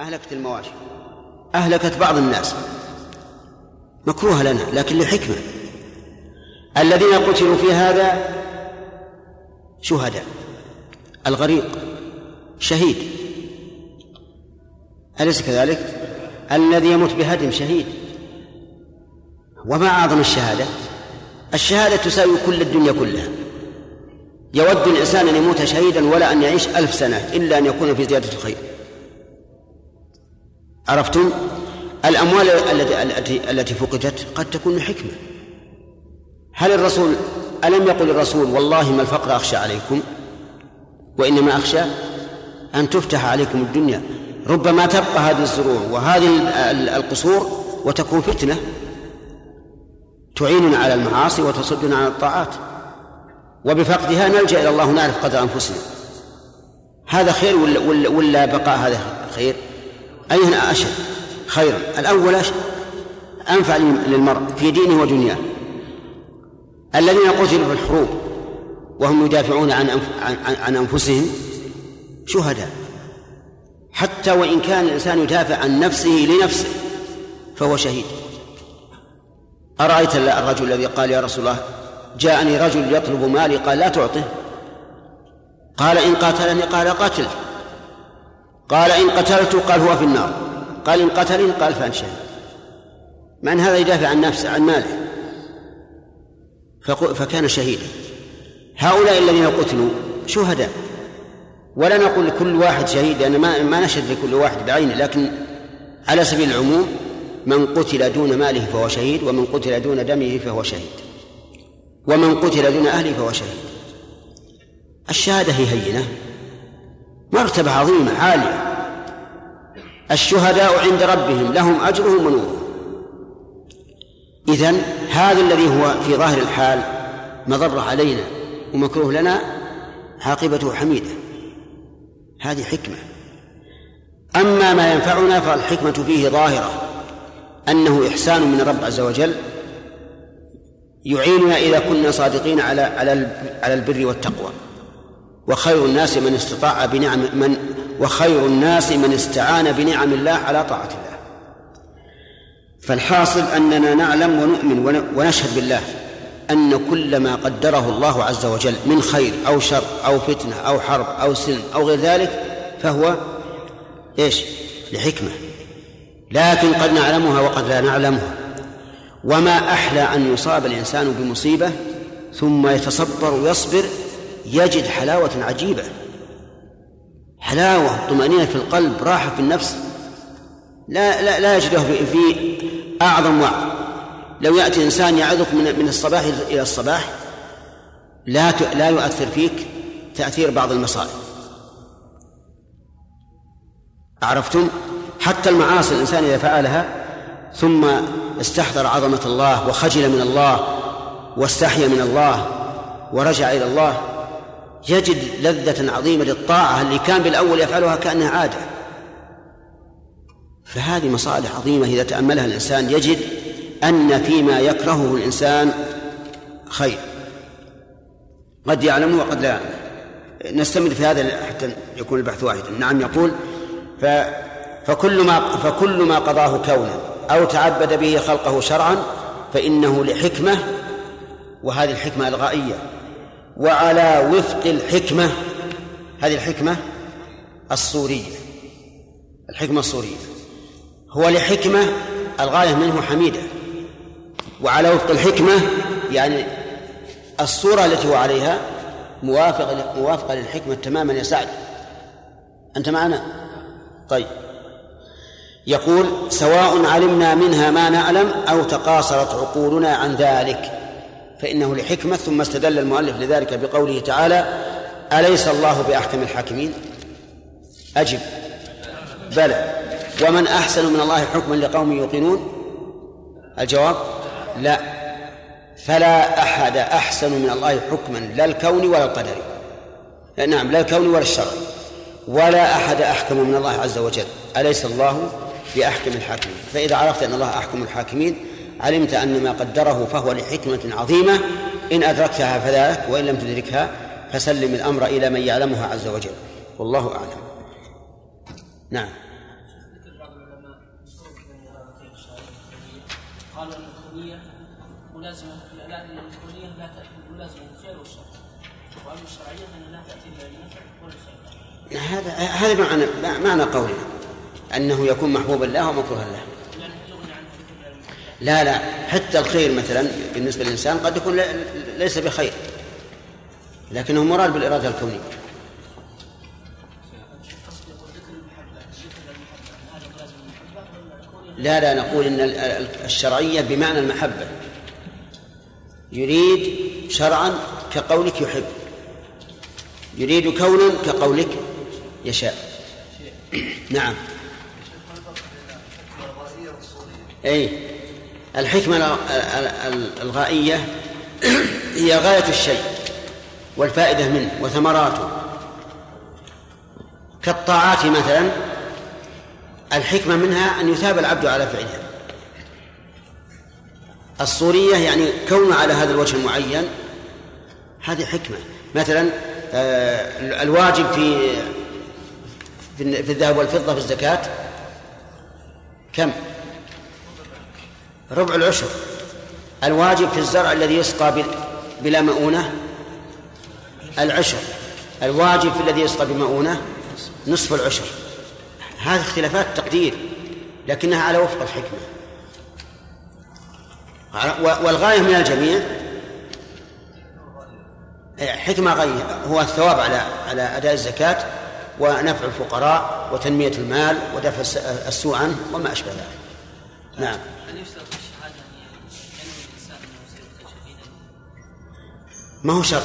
أهلكت المواشي. أهلكت بعض الناس. مكروهة لنا لكن لحكمة. الذين قتلوا في هذا شهداء. الغريق شهيد. أليس كذلك؟ الذي يموت بهدم شهيد. وما أعظم الشهادة؟ الشهادة تساوي كل الدنيا كلها. يود الإنسان أن يموت شهيدا ولا أن يعيش ألف سنة إلا أن يكون في زيادة الخير. عرفتم؟ الأموال التي التي فقدت قد تكون حكمة. هل الرسول ألم يقل الرسول والله ما الفقر أخشى عليكم؟ وإنما أخشى أن تفتح عليكم الدنيا. ربما تبقى هذه الزروع وهذه القصور وتكون فتنة. تعيننا على المعاصي وتصدنا عن الطاعات. وبفقدها نلجأ إلى الله نعرف قدر أنفسنا. هذا خير ولا, ولا, بقاء هذا خير؟ أيهما أشد؟ خيرا. الأول أنفع للمرء في دينه ودنياه. الذين قتلوا في الحروب وهم يدافعون عن عن, أنفسهم شهداء. حتى وإن كان الإنسان يدافع عن نفسه لنفسه فهو شهيد. أرأيت الرجل الذي قال يا رسول الله جاءني رجل يطلب مالي قال لا تعطه. قال إن قاتلني قال قتل قال إن قتلته قال هو في النار. قال إن قتلني قال فأنت شهيد مع أن هذا يدافع عن نفسه عن ماله. فكان شهيدا. هؤلاء الذين قتلوا شهداء. ولا نقول لكل واحد شهيد لأن ما ما نشهد لكل واحد بعينه لكن على سبيل العموم من قتل دون ماله فهو شهيد ومن قتل دون دمه فهو شهيد. ومن قتل دون أهله فهو شهيد. الشهادة هي هينة. مرتبة عظيمة عالية. الشهداء عند ربهم لهم أجرهم ونورهم. إذن هذا الذي هو في ظاهر الحال مضر علينا ومكروه لنا عاقبته حميدة. هذه حكمة. أما ما ينفعنا فالحكمة فيه ظاهرة أنه إحسان من الرب عز وجل يعيننا إذا كنا صادقين على على البر والتقوى. وخير الناس من استطاع بنعم من وخير الناس من استعان بنعم الله على طاعة الله. فالحاصل أننا نعلم ونؤمن ونشهد بالله أن كل ما قدره الله عز وجل من خير أو شر أو فتنة أو حرب أو سلم أو غير ذلك فهو إيش؟ لحكمة. لكن قد نعلمها وقد لا نعلمها. وما أحلى أن يصاب الإنسان بمصيبة ثم يتصبر ويصبر يجد حلاوة عجيبة. حلاوة طمأنينة في القلب راحة في النفس. لا لا لا يجده في, في أعظم وعظ. لو يأتي إنسان يعظك من من الصباح إلى الصباح لا لا يؤثر فيك تأثير بعض المصائب. عرفتم؟ حتى المعاصي الإنسان إذا فعلها ثم استحضر عظمة الله وخجل من الله واستحيا من الله ورجع إلى الله يجد لذة عظيمة للطاعة اللي كان بالأول يفعلها كأنها عادة. فهذه مصالح عظيمة إذا تأملها الإنسان يجد أن فيما يكرهه الإنسان خير. قد يعلم وقد لا. يعلم نستمر في هذا حتى يكون البحث واحدا. نعم يقول ف فكل ما فكل ما قضاه كونا أو تعبد به خلقه شرعا فإنه لحكمة وهذه الحكمة إلغائية. وعلى وفق الحكمة هذه الحكمة الصورية الحكمة الصورية هو لحكمة الغاية منه حميدة. وعلى وفق الحكمة يعني الصورة التي هو عليها موافقة موافقة للحكمة تماما يا سعد. أنت معنا؟ طيب. يقول سواء علمنا منها ما نعلم أو تقاصرت عقولنا عن ذلك. فإنه لحكمة ثم استدل المؤلف لذلك بقوله تعالى أليس الله بأحكم الحاكمين؟ أجب. بلى. ومن أحسن من الله حكما لقوم يوقنون؟ الجواب لا. فلا أحد أحسن من الله حكما لا الكون ولا القدري نعم لا الكون ولا الشرع. ولا أحد أحكم من الله عز وجل. أليس الله بأحكم الحاكمين؟ فإذا عرفت أن الله أحكم الحاكمين علمت أن ما قدره فهو لحكمة عظيمة. إن أدركتها فذاك وإن لم تدركها فسلم الأمر إلى من يعلمها عز وجل. والله أعلم. نعم. لا ان لا تأتي الشرعية ان لا تأتي هذا هذا معنى معنى قولنا أنه يكون محبوبا له ومكروها له لا لا حتى الخير مثلا بالنسبة للإنسان قد يكون ليس بخير لكنه مراد بالإرادة الكونية. لا لا نقول إن الشرعية بمعنى المحبة. يريد شرعا كقولك يحب. يريد كونا كقولك يشاء. نعم. اي الحكمة الغائية هي غاية الشيء والفائدة منه وثمراته. كالطاعات مثلا الحكمة منها أن يثاب العبد على فعلها. الصورية يعني كونه على هذا الوجه المعين هذه حكمة. مثلا آه، الواجب في في الذهب والفضة في الزكاة كم؟ ربع العشر. الواجب في الزرع الذي يسقى بلا مؤونة؟ العشر. الواجب في الذي يسقى بمؤونة؟ نصف العشر. هذه اختلافات تقدير لكنها على وفق الحكمة. والغاية من الجميع؟ حكمة غاية. هو الثواب على على أداء الزكاة ونفع الفقراء وتنمية المال ودفع السوء عنه وما أشبه ذلك. نعم. ما هو شرط؟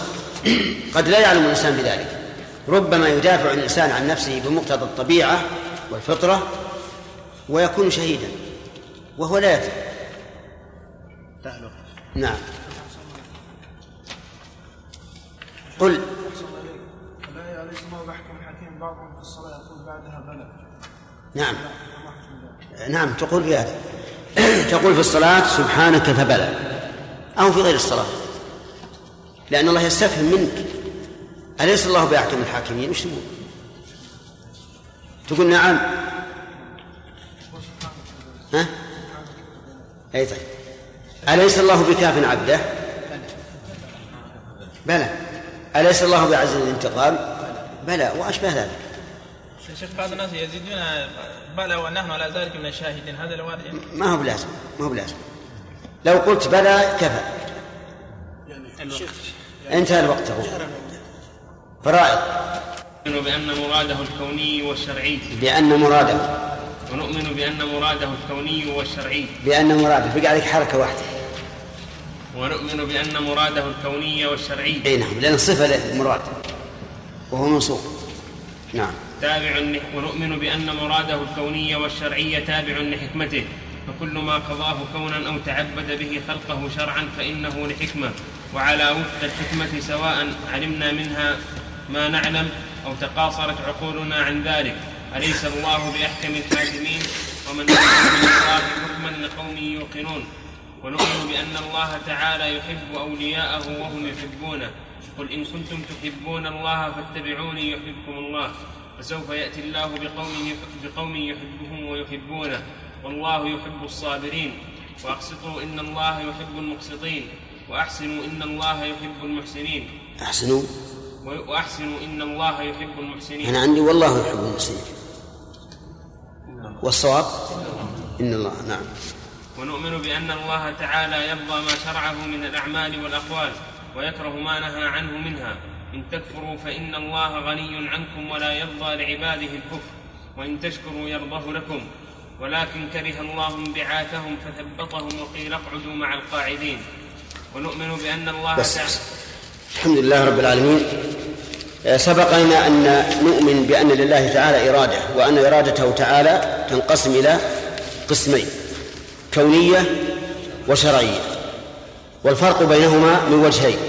قد لا يعلم الإنسان بذلك. ربما يدافع الإنسان عن نفسه بمقتضى الطبيعة والفطرة ويكون شهيدا وهو لا يدري. نعم. قل. نعم. نعم تقول بهذا. تقول في الصلاة سبحانك فبلى. أو في غير الصلاة. لأن الله يستفهم منك. أليس الله بأحكم الحاكمين؟ وش تقول؟ تقول نعم. ها؟ أي طيب. أليس الله بكاف عبده؟ بلى. أليس الله بعز الانتقام؟ بلى. وأشبه ذلك. شيخ بعض الناس يزيدون بلى ونحن على ذلك من الشاهدين. هذا لو ما هو بلازم ما هو بلازم. لو قلت بلى كفى. انتهى الوقت فرائض. نؤمن بأن مراده الكوني والشرعي. بأن مراده. ونؤمن بأن مراده الكوني والشرعي. بأن مراده. بقى عليك حركة واحدة. ونؤمن بأن مراده الكوني والشرعي. أي نعم لأن صفة للمراد. وهو منصوب. نعم. تابع ونؤمن بأن مراده الكوني والشرعي تابع لحكمته. فكل ما قضاه كونا أو تعبد به خلقه شرعا فإنه لحكمة. وعلى وفق الحكمة سواء علمنا منها ما نعلم أو تقاصرت عقولنا عن ذلك. أليس الله بأحكم الحاكمين؟ ومن من الله حكما لقوم يوقنون. ونؤمن بأن الله تعالى يحب أولياءه وهم يحبونه. قل إن كنتم تحبون الله فاتبعوني يحبكم الله. فسوف يأتي الله بقوم بقوم يحبهم ويحبونه. والله يحب الصابرين. وأقسطوا إن الله يحب المقسطين. وأحسنوا إن الله يحب المحسنين. أحسنوا. وأحسنوا إن الله يحب المحسنين. أنا عندي والله يحب المحسنين. والصواب؟ إن الله نعم. ونؤمن بأن الله تعالى يرضى ما شرعه من الأعمال والأقوال ويكره ما نهى عنه منها. إن تكفروا فإن الله غني عنكم ولا يرضى لعباده الكفر وإن تشكروا يرضه لكم. ولكن كره الله انبعاثهم فثبطهم وقيل اقعدوا مع القاعدين. ونؤمن بأن الله بس تعالى الحمد لله رب العالمين. آه، سبق لنا أن نؤمن بأن لله تعالى إرادة وأن إرادته تعالى تنقسم إلى قسمين كونية وشرعية. والفرق بينهما من وجهين.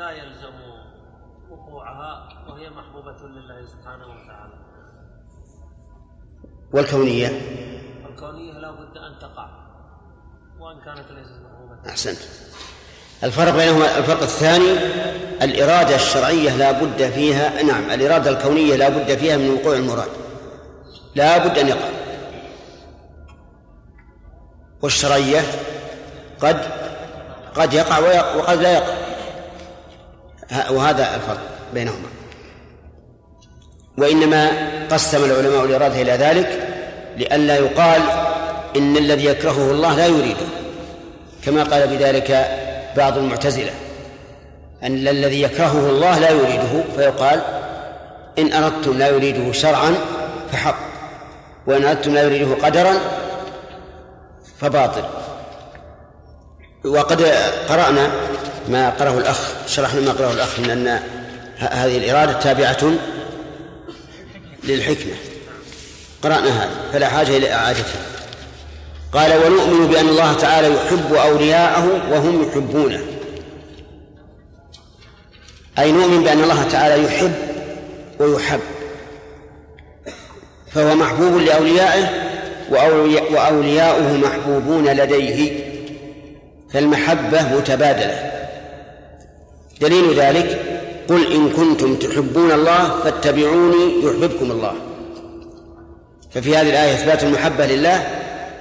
لا يلزم وقوعها وهي محبوبة لله سبحانه وتعالى. والكونية؟ الكونية لا بد أن تقع وإن كانت ليست محبوبة. أحسنت. الفرق بينهما الفرق الثاني الإرادة الشرعية لا بد فيها نعم الإرادة الكونية لا بد فيها من وقوع المراد. لا بد أن يقع. والشرعية قد قد يقع وقد لا يقع. وهذا الفرق بينهما. وإنما قسم العلماء الإرادة إلى ذلك لئلا يقال إن الذي يكرهه الله لا يريده كما قال بذلك بعض المعتزلة أن الذي يكرهه الله لا يريده فيقال إن أردتم لا يريده شرعا فحق وإن أردتم لا يريده قدرا فباطل. وقد قرأنا ما قرأه الأخ شرحنا ما قرأه الأخ من أن هذه الإرادة تابعة للحكمة. قرأنا هذا فلا حاجة إلى إعادتها. قال ونؤمن بأن الله تعالى يحب أولياءه وهم يحبونه. أي نؤمن بأن الله تعالى يحب ويحب. فهو محبوب لأوليائه وأولياؤه محبوبون لديه. فالمحبة متبادلة. دليل ذلك؟ قل إن كنتم تحبون الله فاتبعوني يحببكم الله. ففي هذه الآية إثبات المحبة لله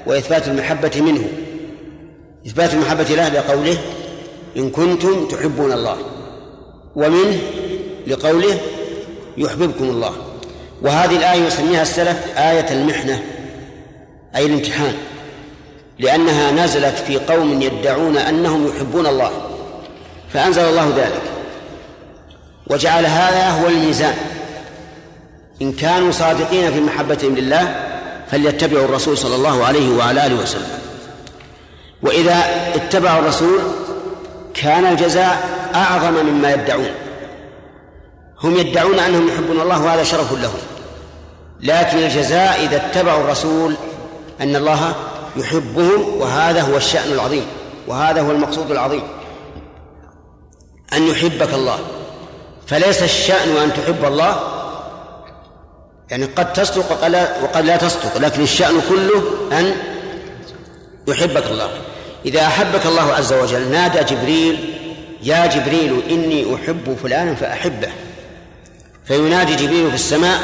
وإثبات المحبة منه. إثبات المحبة له لقوله إن كنتم تحبون الله ومنه لقوله يحببكم الله. وهذه الآية يسميها السلف آية المحنة أي الامتحان لأنها نزلت في قوم يدعون أنهم يحبون الله. فأنزل الله ذلك. وجعل هذا هو الميزان. إن كانوا صادقين في محبتهم لله فليتبعوا الرسول صلى الله عليه وعلى آله وسلم. وإذا اتبعوا الرسول كان الجزاء أعظم مما يدعون. هم يدعون أنهم يحبون الله وهذا شرف لهم. لكن الجزاء إذا اتبعوا الرسول أن الله يحبهم وهذا هو الشأن العظيم وهذا هو المقصود العظيم. أن يحبك الله. فليس الشأن أن تحب الله. يعني قد تصدق وقد لا تصدق لكن الشأن كله أن يحبك الله. إذا أحبك الله عز وجل نادى جبريل يا جبريل إني أحب فلانا فأحبه. فينادي جبريل في السماء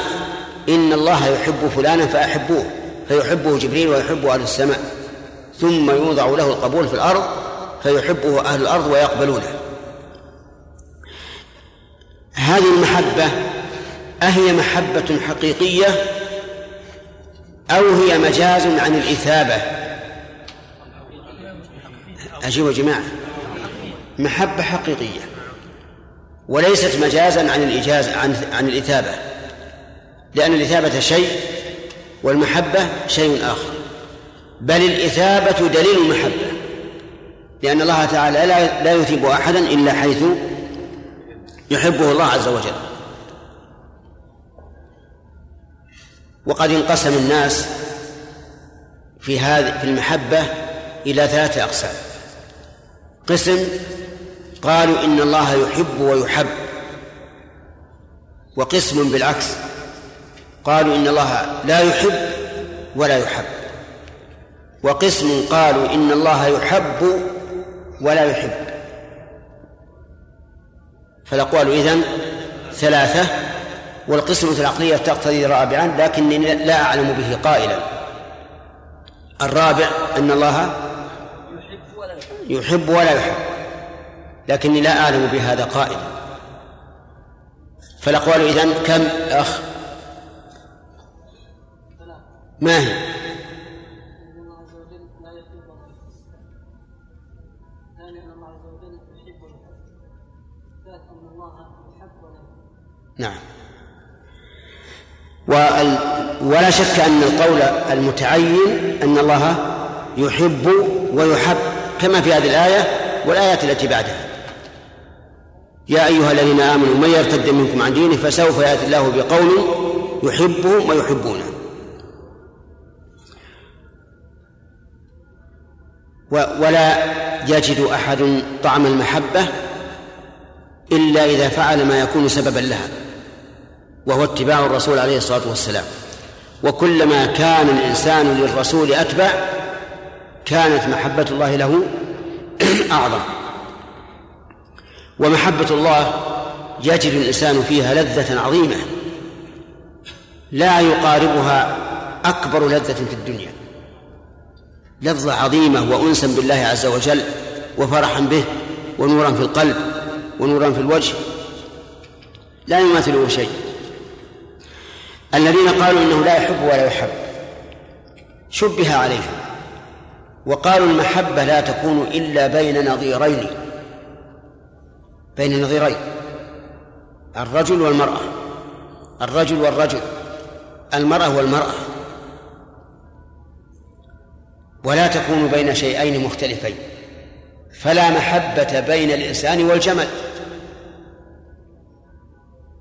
إن الله يحب فلانا فأحبوه. فيحبه جبريل ويحبه أهل السماء. ثم يوضع له القبول في الأرض فيحبه أهل الأرض ويقبلونه. هذه المحبة أهي محبة حقيقية أو هي مجاز عن الإثابة؟ أجيب يا جماعة. محبة حقيقية وليست مجازا عن الإجازة عن عن الإثابة لأن الإثابة شيء والمحبة شيء آخر. بل الإثابة دليل المحبة لأن الله تعالى لا لا يثيب أحدا إلا حيث يحبه الله عز وجل. وقد انقسم الناس في هذه في المحبة إلى ثلاثة أقسام. قسم قالوا إن الله يحب ويحب وقسم بالعكس قالوا إن الله لا يحب ولا يحب. وقسم قالوا إن الله يحب ولا يحب. فالأقوال إذن ثلاثة والقسمة العقلية تقتضي رابعا لكني لا أعلم به قائلا. الرابع أن الله يحب ولا يحب. لكني لا أعلم بهذا قائلا. فالأقوال إذن كم أخ؟ ما هي؟ نعم. وال... ولا شك أن القول المتعين أن الله يحب ويحب كما في هذه الآية والآيات التي بعدها. يا أيها الذين آمنوا من يرتد منكم عن دينه فسوف يأتي الله بقوم يحبهم ويحبونه. ولا يجد أحد طعم المحبة إلا إذا فعل ما يكون سببا لها. وهو اتباع الرسول عليه الصلاة والسلام. وكلما كان الإنسان للرسول أتبع كانت محبة الله له أعظم. ومحبة الله يجد الإنسان فيها لذة عظيمة. لا يقاربها أكبر لذة في الدنيا. لذة عظيمة وأنسا بالله عز وجل وفرحا به ونورا في القلب ونورا في الوجه. لا يماثله شيء. الذين قالوا إنه لا يحب ولا يحب. شبه عليهم. وقالوا المحبة لا تكون إلا بين نظيرين. بين نظيرين. الرجل والمرأة. الرجل والرجل. المرأة والمرأة. ولا تكون بين شيئين مختلفين. فلا محبة بين الإنسان والجمل.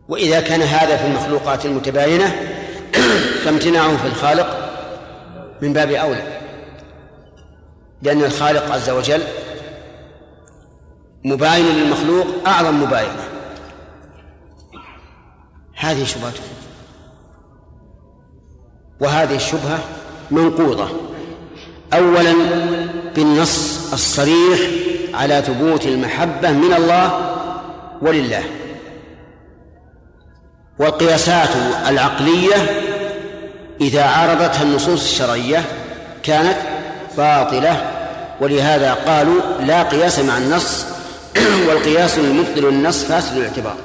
وإذا كان هذا في المخلوقات المتباينة فامتناعه في الخالق من باب أولى. لأن الخالق عز وجل مباين للمخلوق أعظم مباينة. هذه شبهته. وهذه الشبهة منقوضة. أولا بالنص الصريح على ثبوت المحبة من الله ولله. والقياسات العقلية إذا عارضتها النصوص الشرعية كانت باطلة ولهذا قالوا لا قياس مع النص والقياس المبطل النص فاسد الاعتبار.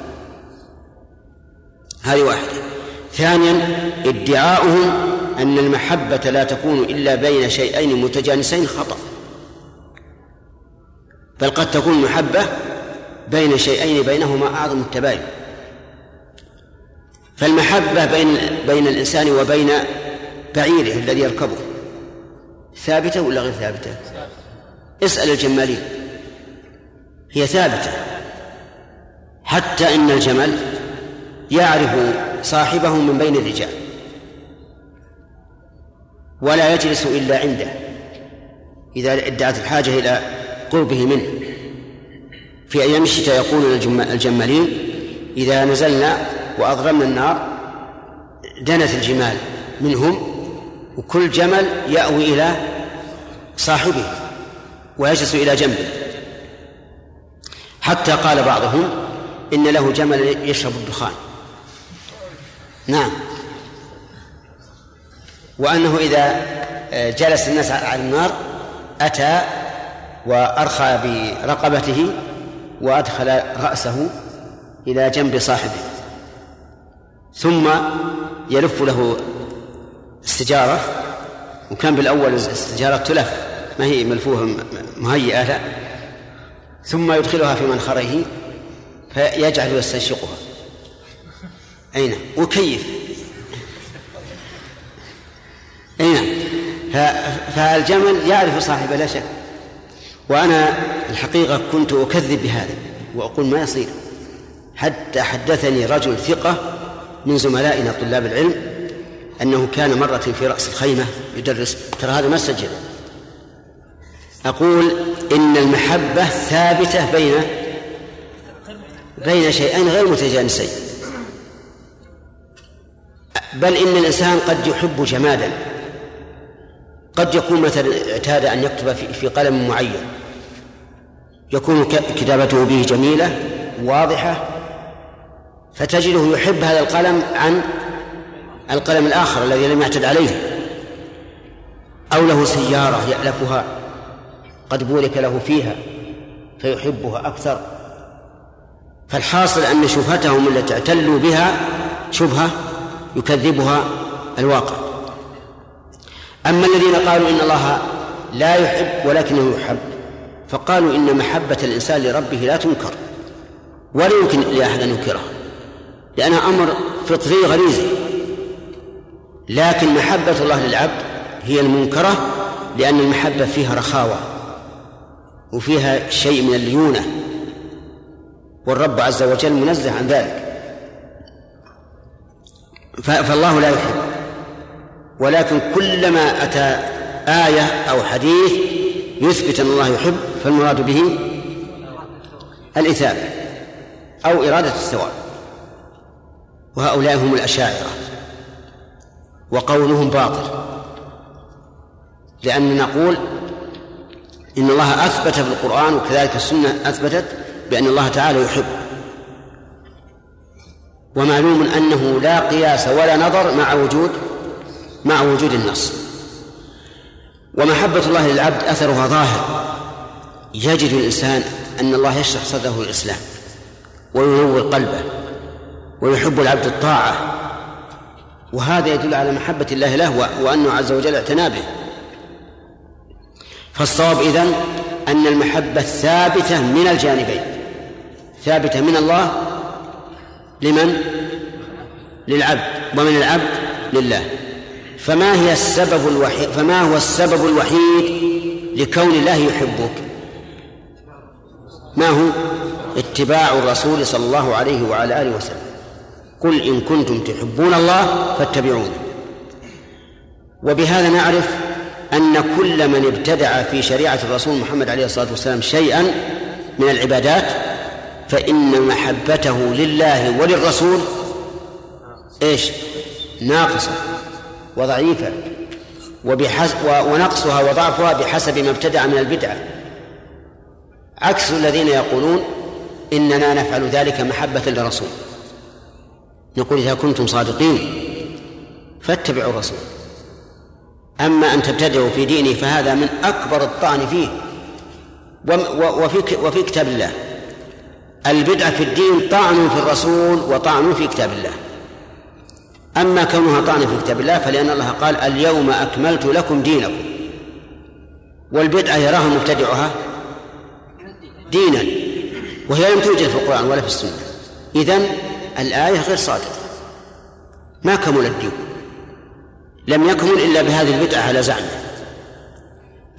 هذه واحدة. ثانيا ادعاؤهم أن المحبة لا تكون إلا بين شيئين متجانسين خطأ. بل قد تكون المحبة بين شيئين بينهما أعظم التباين. فالمحبة بين بين الإنسان وبين بعيره الذي يركبه. ثابتة ولا غير ثابتة؟ اسأل الجمالين. هي ثابتة. حتى إن الجمل يعرف صاحبه من بين الرجال. ولا يجلس إلا عنده. إذا ادعت الحاجة إلى قربه منه. في أيام الشتاء يقول الجمالين إذا نزلنا وأضرمنا النار دنت الجمال منهم وكل جمل يأوي إلى صاحبه ويجلس إلى جنبه. حتى قال بعضهم إن له جمل يشرب الدخان. نعم. وأنه إذا جلس الناس على النار أتى وأرخى برقبته وأدخل رأسه إلى جنب صاحبه. ثم يلف له السجارة وكان بالأول السجارة تلف ما هي ملفوفة مهيئة لا. ثم يدخلها في منخره فيجعل يستنشقها. أين؟ وكيف؟ أين؟ فالجمل يعرف صاحبه لا شك. وأنا الحقيقة كنت أكذب بهذا وأقول ما يصير. حتى حدثني رجل ثقة من زملائنا طلاب العلم أنه كان مرة في رأس الخيمة يدرس. ترى هذا ما سجل أقول إن المحبة ثابتة بين بين شيئين غير متجانسين. بل إن الإنسان قد يحب جمادا قد يكون مثلا اعتاد أن يكتب في قلم معين. يكون كتابته به جميلة واضحة فتجده يحب هذا القلم عن القلم الآخر الذي لم يعتد عليه. أو له سيارة يألفها قد بورك له فيها فيحبها أكثر. فالحاصل أن شبهتهم التي اعتلوا بها شبهة يكذبها الواقع. أما الذين قالوا إن الله لا يحب ولكنه يحب فقالوا إن محبة الإنسان لربه لا تنكر ولا يمكن لأحد أن ينكرها لأنها أمر فطري غريزي لكن محبة الله للعبد هي المنكرة لأن المحبة فيها رخاوة وفيها شيء من الليونة. والرب عز وجل منزه عن ذلك. فالله لا يحب. ولكن كلما أتى آية أو حديث يثبت أن الله يحب فالمراد به الإثابة أو إرادة الثواب. وهؤلاء هم الأشاعرة. وقولهم باطل. لأننا نقول إن الله أثبت في القرآن وكذلك السنة أثبتت بأن الله تعالى يحب. ومعلوم أنه لا قياس ولا نظر مع وجود مع وجود النص. ومحبة الله للعبد أثرها ظاهر. يجد الإنسان أن الله يشرح صدره للإسلام وينور قلبه. ويحب العبد الطاعة. وهذا يدل على محبة الله له وأنه عز وجل اعتنى به. فالصواب إذن أن المحبة ثابتة من الجانبين. ثابتة من الله لمن؟ للعبد. ومن العبد لله. فما هي السبب الوحيد فما هو السبب الوحيد لكون الله يحبك؟ ما هو؟ اتباع الرسول صلى الله عليه وعلى آله وسلم. قل إن كنتم تحبون الله فاتبعوني. وبهذا نعرف أن كل من ابتدع في شريعة الرسول محمد عليه الصلاة والسلام شيئا من العبادات فإن محبته لله وللرسول إيش؟ ناقصة وضعيفة وبحس ونقصها وضعفها بحسب ما ابتدع من البدعة. عكس الذين يقولون إننا نفعل ذلك محبة للرسول. نقول إذا كنتم صادقين فاتبعوا الرسول. أما أن تبتدعوا في دينه فهذا من أكبر الطعن فيه. وفي وفي كتاب الله. البدعة في الدين طعن في الرسول وطعن في كتاب الله. أما كونها طعن في كتاب الله فلأن الله قال اليوم أكملت لكم دينكم. والبدعة يراها مبتدعها دينا. وهي لم توجد في القرآن ولا في السنة. إذن الآية غير صادقة. ما كمل الدين. لم يكمل إلا بهذه البدعة على زعمه.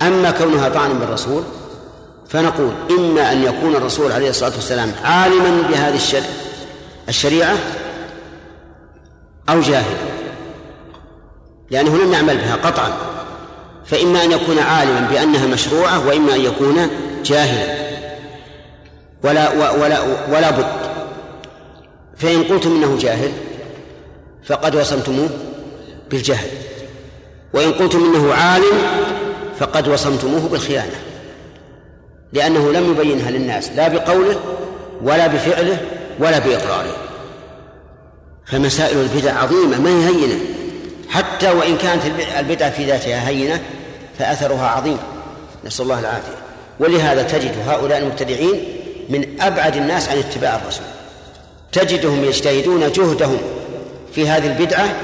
أما كونها طعنا بالرسول فنقول إما أن يكون الرسول عليه الصلاة والسلام عالما بهذه الشريعة أو جاهلا. لأنه لم يعمل بها قطعا. فإما أن يكون عالما بأنها مشروعة وإما أن يكون جاهلا. ولا ولا ولا بد فإن قلتم إنه جاهل فقد وصمتموه بالجهل وإن قلتم إنه عالم فقد وصمتموه بالخيانة لأنه لم يبينها للناس لا بقوله ولا بفعله ولا بإقراره. فمسائل البدع عظيمة ما هي هينة؟ حتى وإن كانت البدعة في ذاتها هينة فأثرها عظيم. نسأل الله العافية. ولهذا تجد هؤلاء المبتدعين من أبعد الناس عن اتباع الرسول. تجدهم يجتهدون جهدهم في هذه البدعة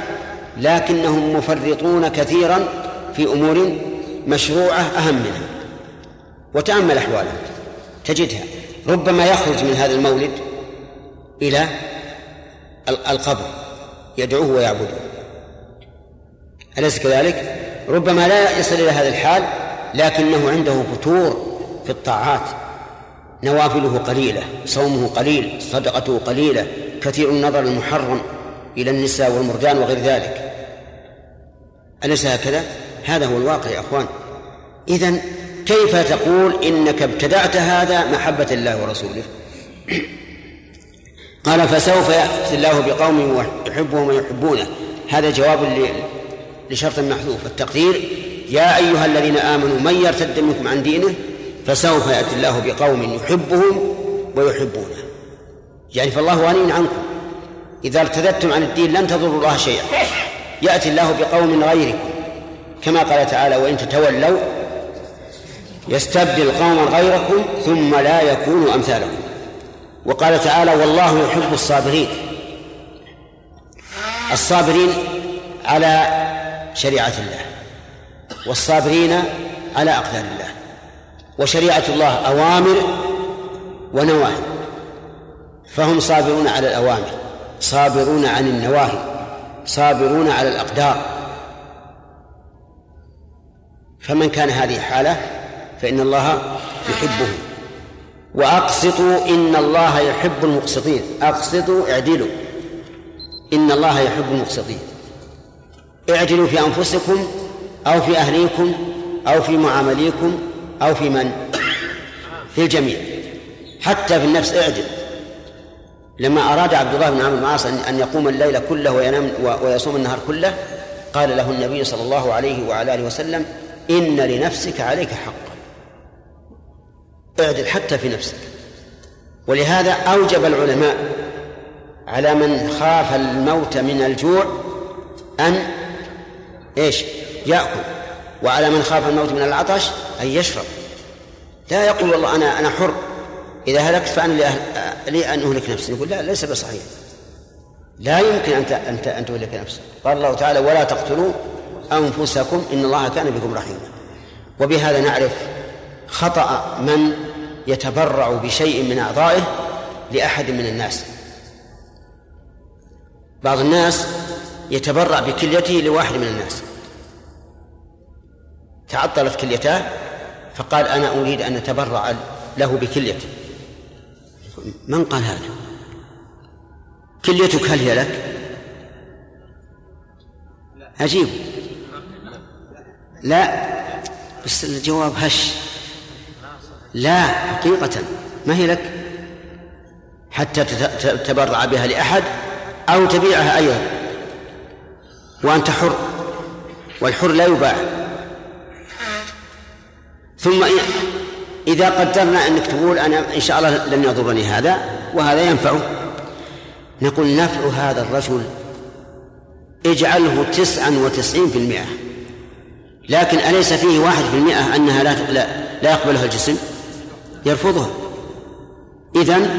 لكنهم مفرطون كثيرا في أمور مشروعة أهم منها. وتأمل أحوالهم. تجدها. ربما يخرج من هذا المولد إلى القبر. يدعوه ويعبده أليس كذلك؟ ربما لا يصل إلى هذا الحال لكنه عنده فتور في الطاعات. نوافله قليلة صومه قليل صدقته قليلة كثير النظر المحرم إلى النساء والمرجان وغير ذلك. أليس هكذا؟ هذا هو الواقع يا أخوان. إذن كيف تقول إنك ابتدعت هذا محبة الله ورسوله؟ قال فسوف يأتي الله بقوم يحبهم ويحبونه. هذا جواب لشرط محذوف. التقدير يا أيها الذين آمنوا من يرتد منكم عن دينه فسوف يأتي الله بقوم يحبهم ويحبونه. يعني فالله غني عنكم. إذا ارتدتم عن الدين لن تضروا الله شيئا. يأتي الله بقوم غيركم. كما قال تعالى وإن تتولوا يستبدل قوما غيركم ثم لا يكونوا أمثالكم. وقال تعالى والله يحب الصابرين. الصابرين على شريعة الله والصابرين على أقدار الله. وشريعة الله أوامر ونواهي. فهم صابرون على الأوامر صابرون عن النواهي صابرون على الأقدار. فمن كان هذه حالة فإن الله يحبه. وأقسطوا إن الله يحب المقسطين. أقسطوا اعدلوا. إن الله يحب المقسطين. اعدلوا في أنفسكم أو في أهليكم أو في معامليكم أو في من؟ في الجميع. حتى في النفس اعدل. لما أراد عبد الله بن عمرو بن العاص أن يقوم الليل كله وينام ويصوم النهار كله قال له النبي صلى الله عليه وعلى آله وسلم إن لنفسك عليك حقا اعدل حتى في نفسك. ولهذا أوجب العلماء على من خاف الموت من الجوع أن إيش؟ يأكل. وعلى من خاف الموت من العطش أن يشرب. لا يقول والله أنا أنا حر. إذا هلكت فأنا لي أن أهلك نفسي. يقول لا ليس بصحيح. لا يمكن أن أن أن تهلك نفسك. قال الله تعالى ولا تقتلوا أنفسكم إن الله كان بكم رحيما. وبهذا نعرف خطأ من يتبرع بشيء من أعضائه لأحد من الناس. بعض الناس يتبرع بكليته لواحد من الناس. تعطلت كليتاه فقال أنا أريد أن أتبرع له بكليتي من قال هذا؟ كليتك هل هي لك؟ عجيب. لا بس الجواب هش. لا حقيقة. ما هي لك؟ حتى تتبرع بها لأحد أو تبيعها أيضا. وأنت حر والحر لا يباع. ثم إذا قدرنا أنك تقول أنا إن شاء الله لن يضرني هذا وهذا ينفعه نقول نفع هذا الرجل اجعله تسعا وتسعين في المئة. لكن أليس فيه واحد في المئة أنها لا, لا, لا يقبلها الجسم؟ يرفضها. إذن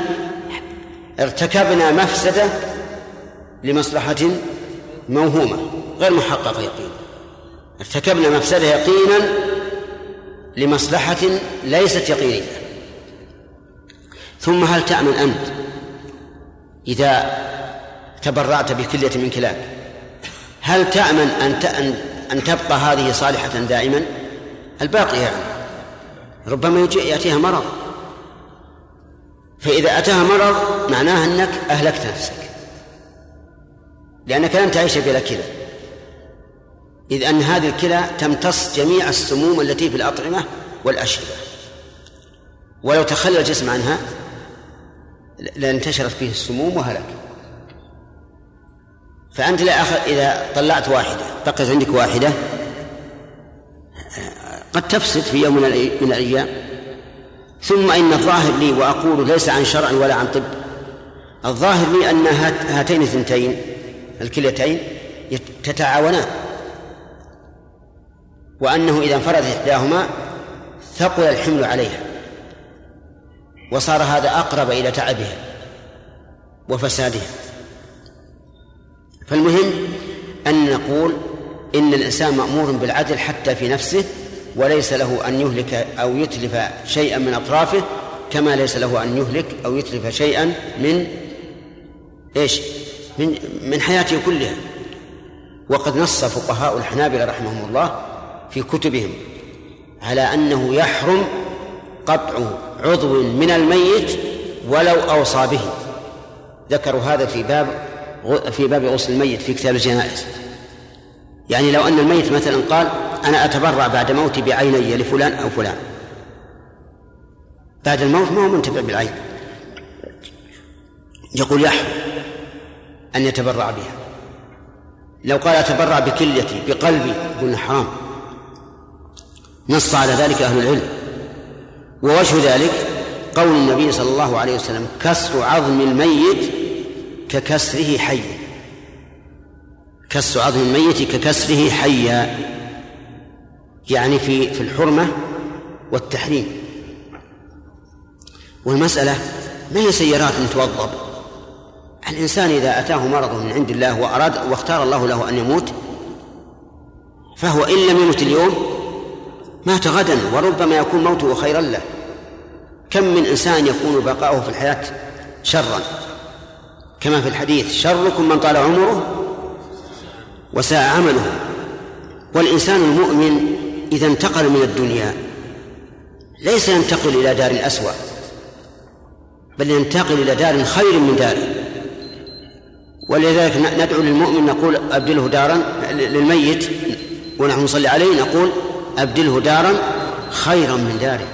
ارتكبنا مفسدة لمصلحة موهومة غير محققة يقينا. ارتكبنا مفسدة يقينا لمصلحة ليست يقينية. ثم هل تأمن أنت إذا تبرعت بكلية من كلاب؟ هل تأمن أن أن تبقى هذه صالحة دائما؟ الباقي يعني. ربما يأتيها مرض. فإذا أتاها مرض معناه أنك أهلكت نفسك. لأنك لن تعيش بلا كلى. إذ أن هذه الكلى تمتص جميع السموم التي في الأطعمة والأشربة. ولو تخلى الجسم عنها لانتشرت فيه السموم وهلك. فأنت لا أخذ إذا طلعت واحدة بقيت عندك واحدة قد تفسد في يوم من الأيام. ثم إن الظاهر لي وأقول ليس عن شرع ولا عن طب. الظاهر لي أن هاتين الثنتين الكليتين تتعاونان. وأنه إذا انفردت إحداهما ثقل الحمل عليها وصار هذا أقرب إلى تعبها وفسادها. فالمهم أن نقول إن الإنسان مأمور بالعدل حتى في نفسه وليس له أن يهلك أو يتلف شيئا من أطرافه كما ليس له أن يهلك أو يتلف شيئا من إيش؟ من من حياته كلها. وقد نص فقهاء الحنابلة رحمهم الله في كتبهم على أنه يحرم قطع عضو من الميت ولو أوصى به. ذكروا هذا في باب في باب غسل الميت في كتاب الجنائز. يعني لو أن الميت مثلا قال أنا أتبرع بعد موتي بعيني لفلان أو فلان. بعد الموت ما هو منتفع بالعين. يقول يحرم أن يتبرع بها. لو قال أتبرع بكليتي بقلبي قلنا حرام. نص على ذلك أهل العلم. ووجه ذلك قول النبي صلى الله عليه وسلم كسر عظم الميت ككسره حيا. كسر عظم الميت ككسره حيا. يعني في في الحرمة والتحريم. والمسألة ما هي سيارات توضب؟ الإنسان إذا أتاه مرض من عند الله وأراد واختار الله له أن يموت فهو إن لم يمت اليوم مات غدا وربما يكون موته خيرا له. كم من إنسان يكون بقاؤه في الحياة شرا؟ كما في الحديث شركم من طال عمره وساء عمله. والإنسان المؤمن إذا انتقل من الدنيا ليس ينتقل إلى دار أسوأ بل ينتقل إلى دار خير من داره. ولذلك ندعو للمؤمن نقول أبدله دارا للميت ونحن نصلي عليه نقول أبدله دارا خيرا من داره.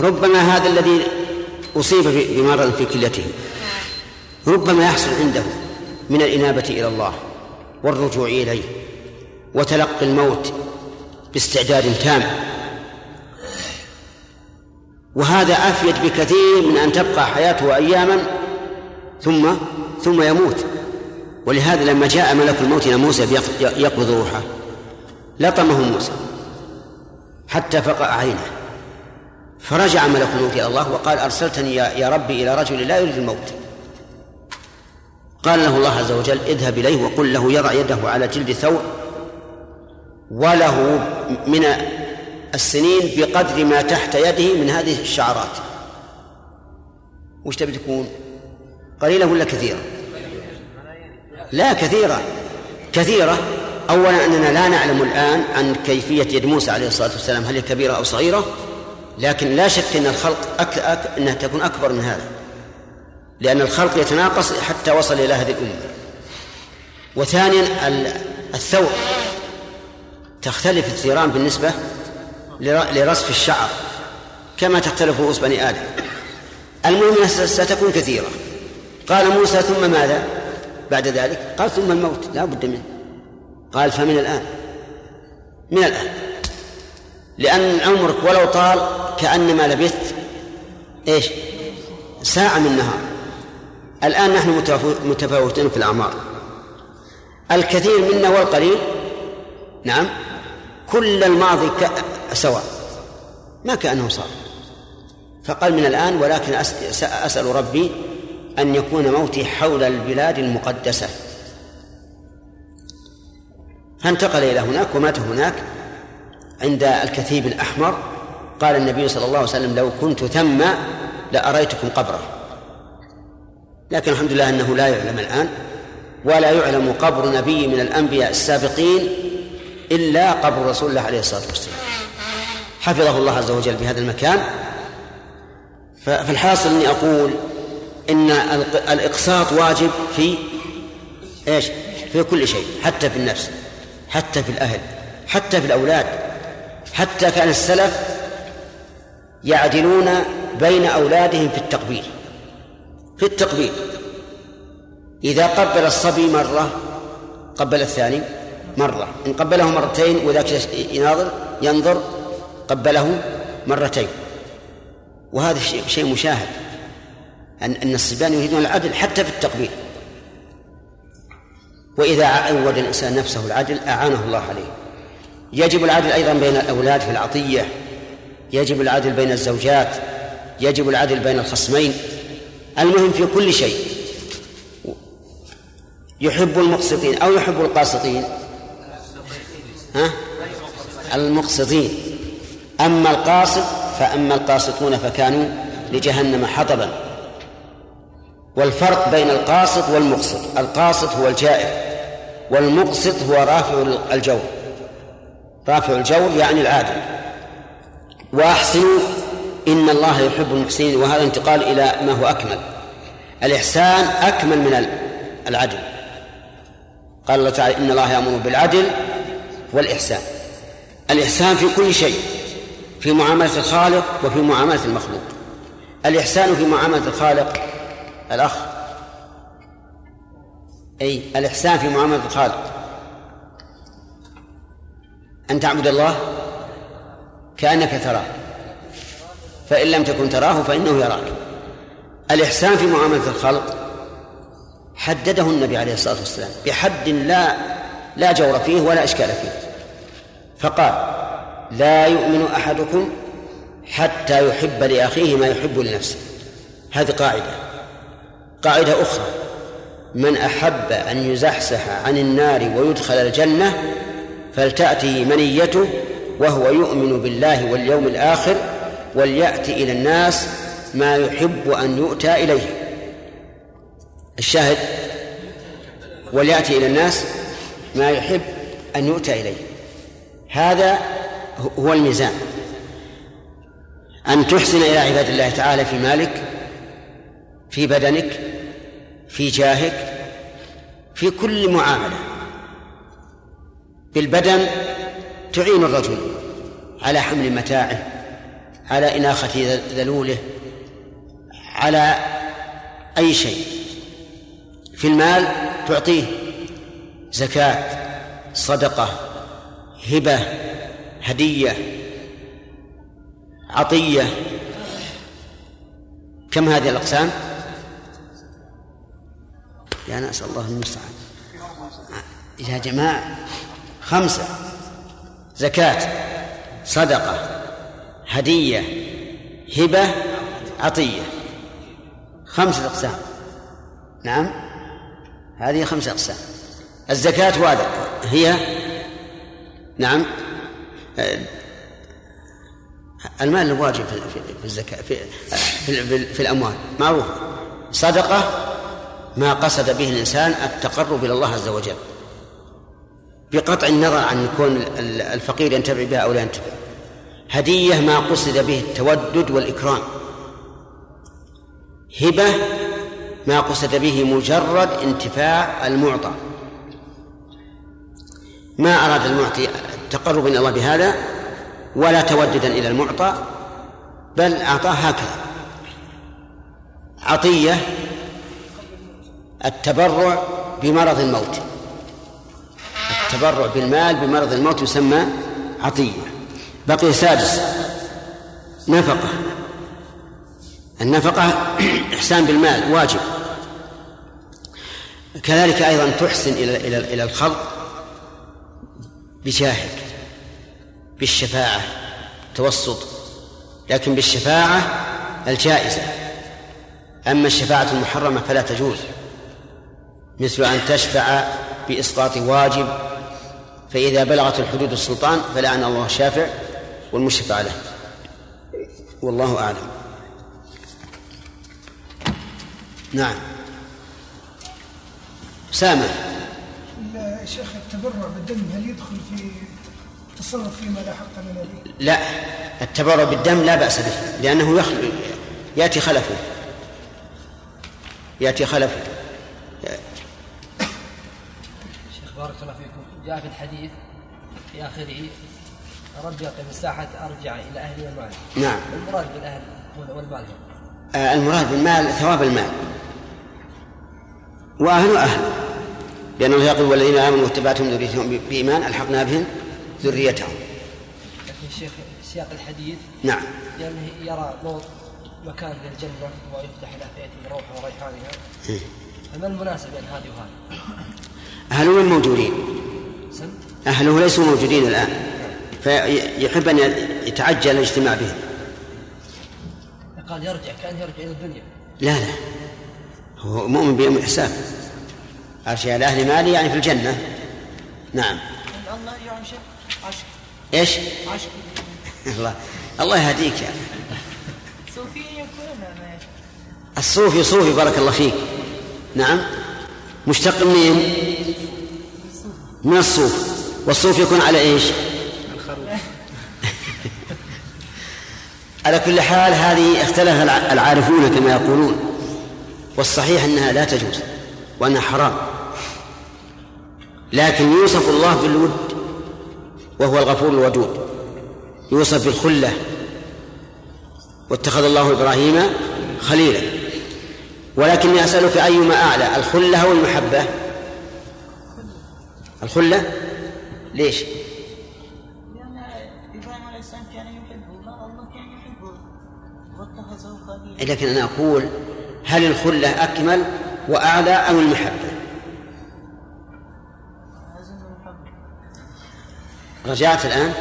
ربما هذا الذي أصيب بمرض في كليته ربما يحصل عنده من الإنابة إلى الله والرجوع إليه وتلقي الموت باستعداد تام. وهذا أفيد بكثير من أن تبقى حياته أياما ثم ثم يموت. ولهذا لما جاء ملك الموت إلى موسى يقبض روحه. لطمه موسى حتى فقع عينه فرجع ملك الموت إلى الله وقال أرسلتني يا ربي إلى رجل لا يريد الموت. قال له الله عز وجل اذهب إليه وقل له يضع يده على جلد ثور وله من السنين بقدر ما تحت يده من هذه الشعرات. وش تبي تكون؟ قليلة ولا كثيرة؟ لا كثيرة. كثيرة. أولا أننا لا نعلم الآن عن كيفية يد موسى عليه الصلاة والسلام هل هي كبيرة أو صغيرة؟ لكن لا شك أن الخلق أك... أك... أنها تكون أكبر من هذا لأن الخلق يتناقص حتى وصل إلى هذه الأمة. وثانيا الثور تختلف الثيران بالنسبة لرصف الشعر كما تختلف رؤوس بني آدم. المهم ستكون كثيرة. قال موسى ثم ماذا؟ بعد ذلك قال ثم الموت لا بد منه. قال فمن الآن. من الآن. لأن عمرك ولو طال كأنما لبثت إيش؟ ساعة من نهار الآن نحن متفاوتون في الأعمار. الكثير منا والقليل نعم كل الماضي سواء. ما كأنه صار. فقال من الآن ولكن أسأل ربي أن يكون موتي حول البلاد المقدسة. فانتقل إلى هناك ومات هناك عند الكثيب الأحمر. قال النبي صلى الله عليه وسلم لو كنت ثم لأريتكم قبره. لكن الحمد لله أنه لا يعلم الآن ولا يعلم قبر نبي من الأنبياء السابقين إلا قبر رسول الله عليه الصلاة والسلام. حفظه الله عز وجل بهذا المكان. فالحاصل أني أقول إن الإقساط واجب في إيش؟ في كل شيء حتى في النفس. حتى في الأهل حتى في الأولاد حتى كان السلف يعدلون بين أولادهم في التقبيل في التقبيل. إذا قبل الصبي مرة قبل الثاني مرة إن قبله مرتين وذاك يناظر ينظر قبله مرتين. وهذا شيء مشاهد أن الصبيان يريدون العدل حتى في التقبيل. وإذا عود الإنسان نفسه العدل أعانه الله عليه. يجب العدل أيضا بين الأولاد في العطية. يجب العدل بين الزوجات. يجب العدل بين الخصمين. المهم في كل شيء يحب المقسطين أو يحب القاسطين. ها؟ المقسطين. أما القاسط فأما القاسطون فكانوا لجهنم حطبا. والفرق بين القاسط والمقسط القاسط هو الجائر. والمقسط هو رافع الجور رافع الجور يعني العادل وأحسنوا إن الله يحب المحسنين وهذا انتقال إلى ما هو أكمل. الإحسان أكمل من العدل. قال الله تعالى إن الله يأمر بالعدل والإحسان. الإحسان في كل شيء في معاملة الخالق وفي معاملة المخلوق. الإحسان في معاملة الخالق الأخ أي الإحسان في معاملة الخالق أن تعبد الله كأنك تراه. فإن لم تكن تراه فإنه يراك. الإحسان في معاملة الخلق حدده النبي عليه الصلاة والسلام بحد لا لا جور فيه ولا إشكال فيه. فقال لا يؤمن أحدكم حتى يحب لأخيه ما يحب لنفسه. هذه قاعدة. قاعدة أخرى. من أحب أن يزحزح عن النار ويدخل الجنة فلتأته منيته وهو يؤمن بالله واليوم الآخر وليأتي إلى الناس ما يحب أن يؤتى إليه. الشاهد وليأتي إلى الناس ما يحب أن يؤتى إليه. هذا هو الميزان. أن تحسن إلى عباد الله تعالى في مالك في بدنك في جاهك في كل معاملة. بالبدن تعين الرجل على حمل متاعه على إناخة ذلوله على أي شيء. في المال تعطيه زكاة صدقة هبة هدية عطية. كم هذه الأقسام؟ يا ناس الله المستعان. يا جماعة خمسة. زكاة صدقة هدية هبة عطية. خمسة أقسام. نعم؟ هذه خمسة أقسام. الزكاة واضح. هي؟ نعم. المال الواجب في الزكاة في, في, في الأموال. معروف. صدقة ما قصد به الإنسان التقرب إلى الله عز وجل. بقطع النظر عن كون الفقير ينتفع بها أو لا ينتفع. هدية ما قصد به التودد والإكرام. هبة ما قصد به مجرد انتفاع المعطى. ما أراد المعطي التقرب إلى الله بهذا ولا توددا إلى المعطى بل أعطاه هكذا. عطية التبرع بمرض الموت. التبرع بالمال بمرض الموت يسمى عطية. بقي سادس نفقة. النفقة إحسان بالمال واجب. كذلك أيضا تحسن إلى إلى إلى الخلق بجاهك بالشفاعة توسط. لكن بالشفاعة الجائزة. أما الشفاعة المحرمة فلا تجوز. مثل أن تشفع بإسقاط واجب فإذا بلغت الحدود السلطان فلعن الله الشافع والمشفع له. والله أعلم. نعم. سامع شيخ التبرع بالدم هل يدخل في التصرف فيما لا حق لنا به؟ لا التبرع بالدم لا بأس به لأنه يخل... يأتي خلفه. يأتي خلفه شيخ بارك الله فيكم جاء في الحديث في آخره رب يقي مساحة أرجع إلى أهلي ومالي نعم. المراد بالأهل والمال آه المراد بالمال ثواب المال. وأهل أهل لأنه يقول والذين آمنوا واتبعتهم ذريتهم بإيمان ألحقنا بهم ذريتهم. لكن شيخ سياق الحديث نعم. لأنه يرى موت مكان في الجنة ويفتح له فيأتي بروحه وريحانها. إيه. فما المناسب بين هذه وهذه؟ أهله وين موجودين؟ أهله ليسوا موجودين الآن فيحب أن يتعجل الاجتماع بهم. قال يرجع كان يرجع إلى الدنيا. لا لا. هو مؤمن بيوم الحساب. أرجع إلى أهل مالي يعني في الجنة. نعم. الله يعني عشق إيش؟ عشق الله. الله يهديك يعني صوفيا يكون الصوفي صوفي بارك الله فيك. نعم. مشتق منين؟ من الصوف. والصوف يكون على إيش؟ على كل حال هذه اختلف العارفون كما يقولون. والصحيح أنها لا تجوز وأنها حرام. لكن يوصف الله بالود وهو الغفور الودود. يوصف بالخلة. واتخذ الله إبراهيم خليلا. ولكني أسألك أيما أعلى الخلة أو المحبة الخله ليش لأن إبراهيم عليه السلام كان يحبه الله كان يحبه واتخذه خليلا لكن أنا أقول هل الخلة أكمل وأعلى أو المحبة؟ أظن محبه رجعت الآن؟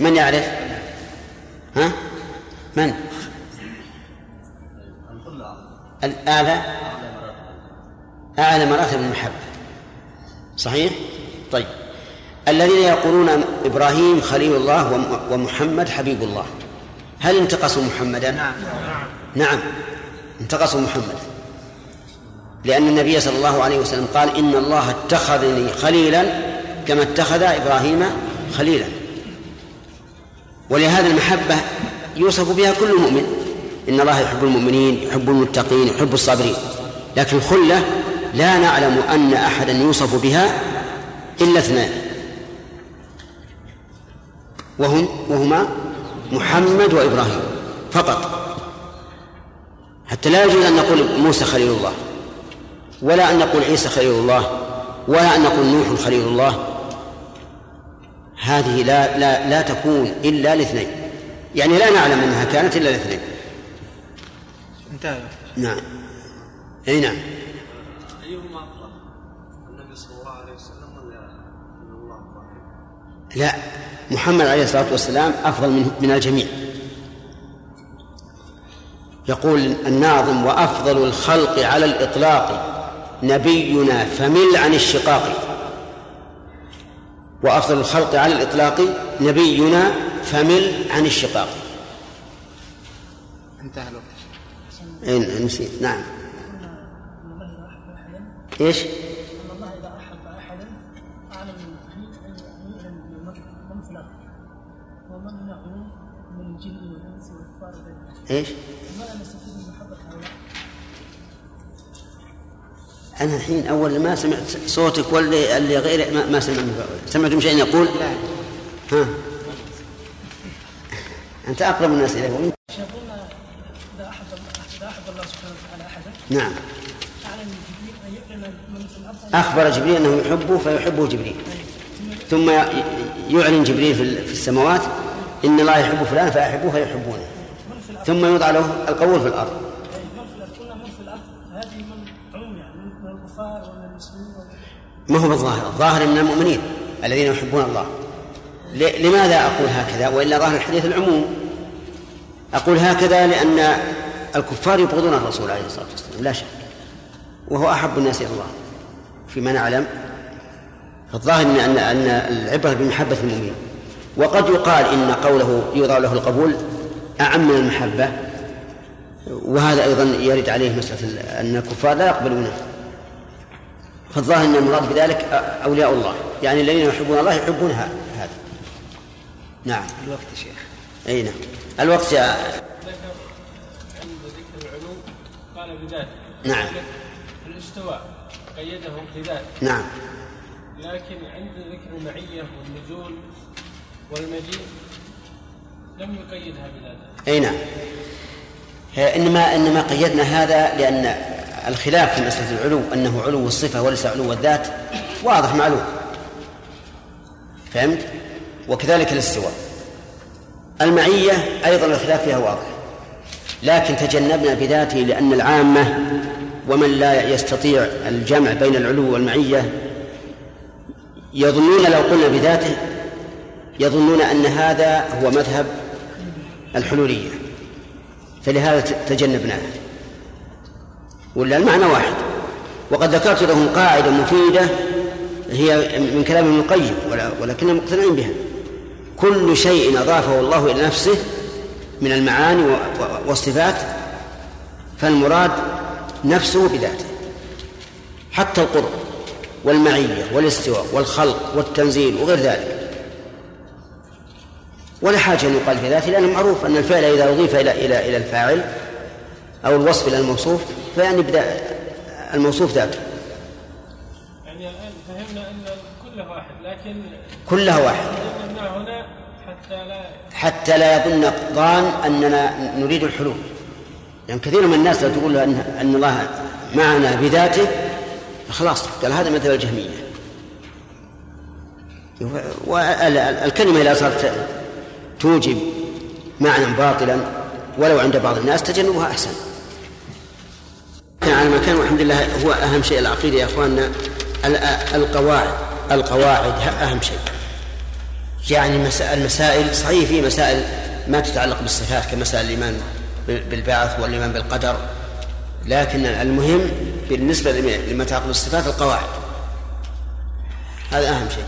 من يعرف؟ ها؟ من؟ الأعلى؟ أعلى مراتب المحبة. صحيح؟ طيب. الذين يقولون إبراهيم خليل الله وم- ومحمد حبيب الله. هل انتقصوا محمدا؟ نعم. نعم. انتقصوا محمد. لأن النبي صلى الله عليه وسلم قال إن الله اتخذني خليلا كما اتخذ إبراهيم خليلا. ولهذا المحبة يوصف بها كل مؤمن. إن الله يحب المؤمنين يحب المتقين يحب الصابرين. لكن الخلة لا نعلم أن أحدا يوصف بها إلا اثنان. وهم وهما محمد وإبراهيم فقط. حتى لا يجوز أن نقول موسى خليل الله ولا أن نقول عيسى خليل الله ولا أن نقول نوح خليل الله. هذه لا لا لا تكون إلا لاثنين. يعني لا نعلم أنها كانت إلا لاثنين. انتهى. نعم. أي نعم. لا محمد عليه الصلاة والسلام أفضل من من الجميع. يقول الناظم وأفضل الخلق على الإطلاق نبينا فمل عن الشقاق. وأفضل الخلق على الإطلاق نبينا فمل عن الشقاق. انتهى الوقت. نسيت. نعم. إيش؟ إيش؟ أنا الحين أول ما سمعت صوتك واللي اللي غير ما, ما سمعت. سمعتم شيء يقول؟ ها. أنت أقرب الناس إليه وأنت إذا احب إذا احب الله سبحانه وتعالى أحدا نعم. أخبر جبريل أنه يحبه فيحبه جبريل. ثم ي- يعلن جبريل في ال- في السماوات إن الله يحب فلان فأحبوه فيحبونه. ثم يوضع له القبول في الأرض. ما هو بالظاهر؟ الظاهر من المؤمنين الذين يحبون الله. لماذا أقول هكذا؟ وإلا ظاهر الحديث العموم. أقول هكذا لأن الكفار يبغضون الرسول عليه الصلاة والسلام لا شك. وهو أحب الناس إلى الله فيما نعلم فالظاهر أن أن العبرة بمحبة المؤمنين. وقد يقال إن قوله يوضع له القبول أعم من المحبة. وهذا أيضا يرد عليه مسألة أن الكفار لا يقبلونه. فالظاهر أن المراد بذلك أولياء الله. يعني الذين يحبون الله يحبون هذا. نعم. الوقت يا شيخ. أي نعم. الوقت يا ذكر عند ذكر العلو قال بذاته نعم. الاستواء قيده بذاته نعم. لكن عند ذكر المعية والنزول والمجيء لم يقيدها بذاته أي نعم. هي إنما إنما قيدنا هذا لأن الخلاف في مسألة العلو أنه علو الصفة وليس علو الذات واضح معلوم. فهمت؟ وكذلك الاستواء. المعية أيضا الخلاف فيها واضح. لكن تجنبنا بذاته لأن العامة ومن لا يستطيع الجمع بين العلو والمعية يظنون لو قلنا بذاته يظنون أن هذا هو مذهب الحلولية. فلهذا تجنبناه ولا المعنى واحد. وقد ذكرت لهم قاعدة مفيدة هي من كلام ابن القيم ولكنهم مقتنعين بها. كل شيء أضافه الله إلى نفسه من المعاني والصفات فالمراد نفسه بذاته. حتى القرب والمعية والاستواء والخلق والتنزيل وغير ذلك. ولا حاجة أن يقال في ذاته لأنه معروف أن الفعل إذا أضيف إلى إلى إلى الفاعل أو الوصف إلى الموصوف فيعني بدا الموصوف ذاته. يعني الآن فهمنا أن كله واحد لكن كلها واحد. هنا حتى لا حتى لا يظن الظان أننا نريد الحلول. يعني كثير من الناس لو تقول له أن, أن الله معنا بذاته خلاص قال هذا مثل الجهمية. والكلمة إذا صارت توجب معنى باطلا ولو عند بعض الناس تجنبها أحسن. كان على المكان والحمد لله هو أهم شيء. العقيدة يا أخواننا ال- القواعد القواعد أهم شيء. يعني مسائل المسائل صحيح في مسائل ما تتعلق بالصفات كمسائل الإيمان بالبعث والإيمان بالقدر. لكن المهم بالنسبة لما يتعلق بالصفات القواعد. هذا أهم شيء.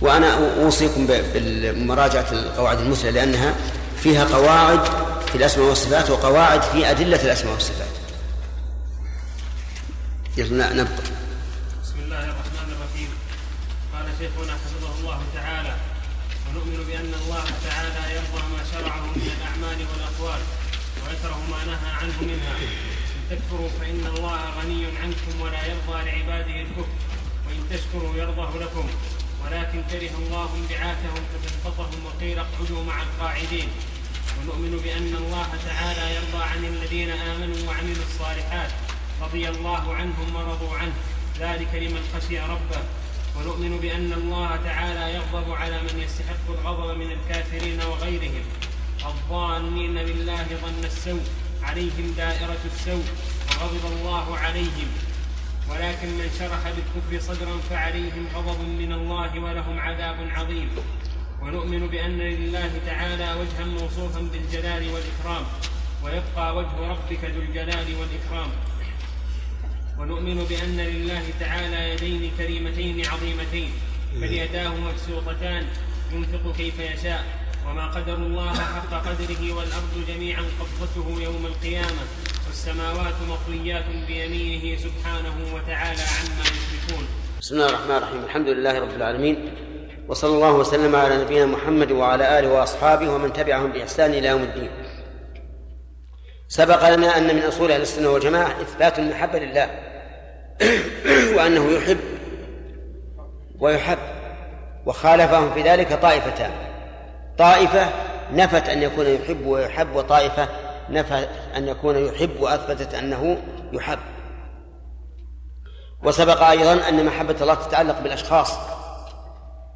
وأنا أوصيكم بمراجعة القواعد المثلى لأنها فيها قواعد في الأسماء والصفات وقواعد في أدلة الأسماء والصفات. يلا نبقى بسم الله الرحمن الرحيم. قال شيخنا حفظه الله تعالى ونؤمن بأن الله تعالى يرضى ما شرعه من الأعمال والأقوال ويكره ما نهى عنه منها. إن تكفروا فإن الله غني عنكم ولا يرضى لعباده الكفر وإن تشكروا يرضه لكم. ولكن كره الله انبعاثهم فتنقطهم وقيل اقعدوا مع القاعدين. ونؤمن بأن الله تعالى يرضى عن الذين آمنوا وعملوا الصالحات رضي الله عنهم ورضوا عنه. ذلك لمن خشي ربه. ونؤمن بأن الله تعالى يغضب على من يستحق الغضب من الكافرين وغيرهم. الظانين بالله ظن السوء عليهم دائرة السوء وغضب الله عليهم. ولكن من شرح بالكفر صدرا فعليهم غضب من الله ولهم عذاب عظيم. ونؤمن بأن لله تعالى وجها موصوفا بالجلال والإكرام. ويبقى وجه ربك ذو الجلال والإكرام. ونؤمن بأن لله تعالى يدين كريمتين عظيمتين. بل يداه مبسوطتان. ينفق كيف يشاء. وما قدر الله حق قدره والأرض جميعا قبضته يوم القيامة. والسماوات مطويات بيمينه سبحانه وتعالى عما يشركون. بسم الله الرحمن الرحيم. الحمد لله رب العالمين. وصلى الله وسلم على نبينا محمد وعلى آله وأصحابه ومن تبعهم بإحسان إلى يوم الدين. سبق لنا أن من أصول أهل السنة والجماعة إثبات المحبة لله وأنه يحب ويحب وخالفهم في ذلك طائفتان. طائفة نفت أن يكون يحب ويحب وطائفة نفت أن يكون يحب وأثبتت أنه يحب. وسبق أيضا أن محبة الله تتعلق بالأشخاص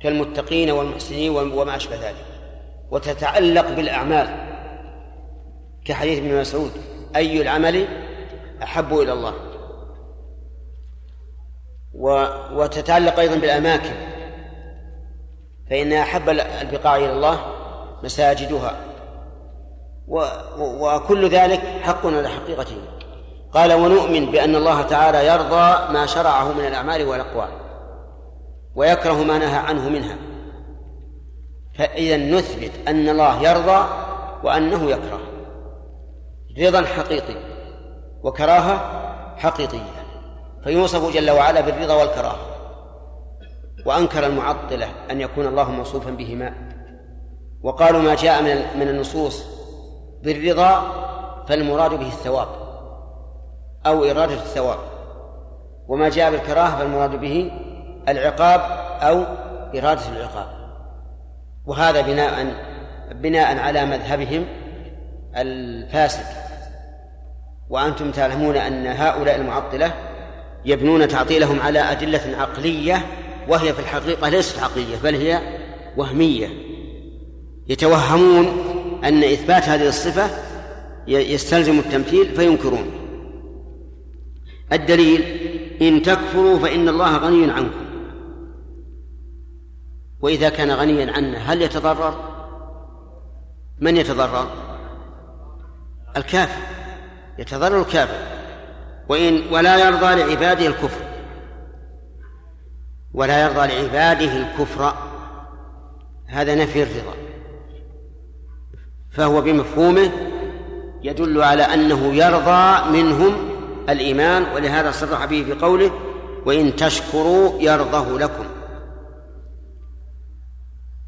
كالمتقين والمحسنين وما أشبه ذلك وتتعلق بالأعمال. كحديث ابن مسعود أي العمل أحب إلى الله؟ و وتتعلق أيضا بالأماكن فإن أحب البقاع إلى الله مساجدها. و... وكل ذلك حق على حقيقته. قال ونؤمن بأن الله تعالى يرضى ما شرعه من الأعمال والأقوال ويكره ما نهى عنه منها. فإذا نثبت أن الله يرضى وأنه يكره. رضا حقيقي وكراهة حقيقية. فيوصف جل وعلا بالرضا والكراهة. وأنكر المعطلة أن يكون الله موصوفا بهما. وقالوا ما جاء من من النصوص بالرضا فالمراد به الثواب أو إرادة الثواب. وما جاء بالكراهة فالمراد به العقاب أو إرادة العقاب. وهذا بناء بناء على مذهبهم الفاسد وأنتم تعلمون أن هؤلاء المعطلة يبنون تعطيلهم على أدلة عقلية وهي في الحقيقة ليست عقلية بل هي وهمية. يتوهمون أن إثبات هذه الصفة يستلزم التمثيل فينكرون. الدليل إن تكفروا فإن الله غني عنكم. وإذا كان غنيا عنا هل يتضرر؟ من يتضرر؟ الكافر. يتضرر الكافر. وإن ولا يرضى لعباده الكفر. ولا يرضى لعباده الكفر. هذا نفي الرضا. فهو بمفهومه يدل على أنه يرضى منهم الإيمان ولهذا صرح به في قوله وإن تشكروا يرضه لكم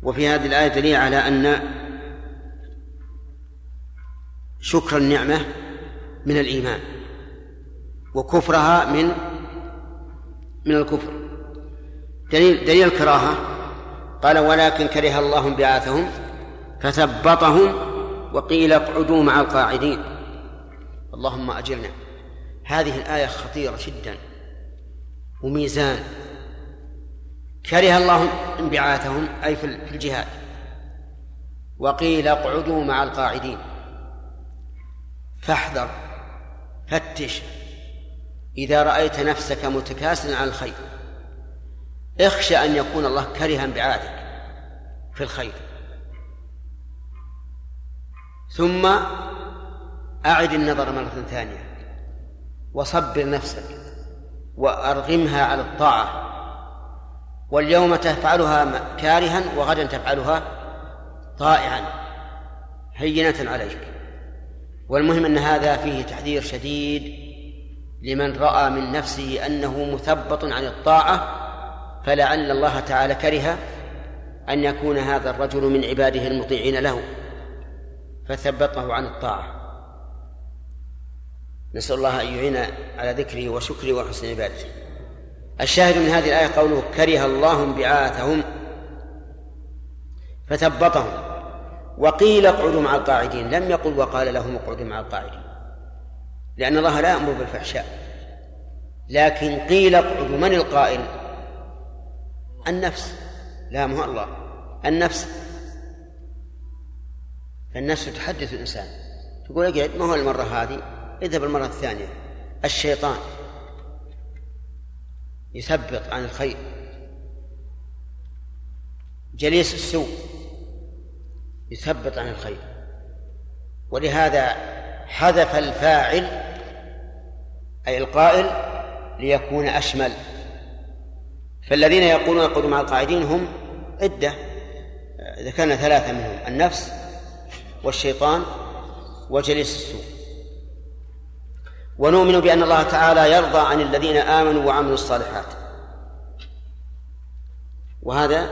وفي هذه الآية دليل على أن شكر النعمة من الإيمان وكفرها من من الكفر. دليل دليل الكراهة قال ولكن كره الله انبعاثهم فثبطهم وقيل اقعدوا مع القاعدين. اللهم أجرنا. هذه الآية خطيرة جدا وميزان. كره الله انبعاثهم أي في الجهاد. وقيل اقعدوا مع القاعدين. فاحذر فتش. إذا رأيت نفسك متكاسلا عن الخير اخشى أن يكون الله كره انبعاثك في الخير. ثم أعد النظر مرة ثانية. وصبر نفسك وأرغمها على الطاعة. واليوم تفعلها كارها وغدا تفعلها طائعا هينة عليك. والمهم أن هذا فيه تحذير شديد لمن رأى من نفسه أنه مثبط عن الطاعة فلعل الله تعالى كره أن يكون هذا الرجل من عباده المطيعين له. فثبطه عن الطاعة. نسأل الله أن يعين على ذكره وشكره وحسن عبادته. الشاهد من هذه الآية قوله كره الله انبعاثهم فثبطهم وقيل اقعدوا مع القاعدين لم يقل وقال لهم اقعدوا مع القاعدين لأن الله لا يأمر بالفحشاء. لكن قيل اقعدوا من القائل؟ النفس. لا مو الله. النفس. فالنفس تحدث الإنسان تقول اقعد ما هو المرة هذه؟ اذهب المرة الثانية. الشيطان يثبط عن الخير. جليس السوء يثبط عن الخير. ولهذا حذف الفاعل أي القائل ليكون أشمل. فالذين يقولون يقولون مع القاعدين هم عدة. ذكرنا ثلاثة منهم النفس والشيطان وجليس السوء. ونؤمن بأن الله تعالى يرضى عن الذين آمنوا وعملوا الصالحات. وهذا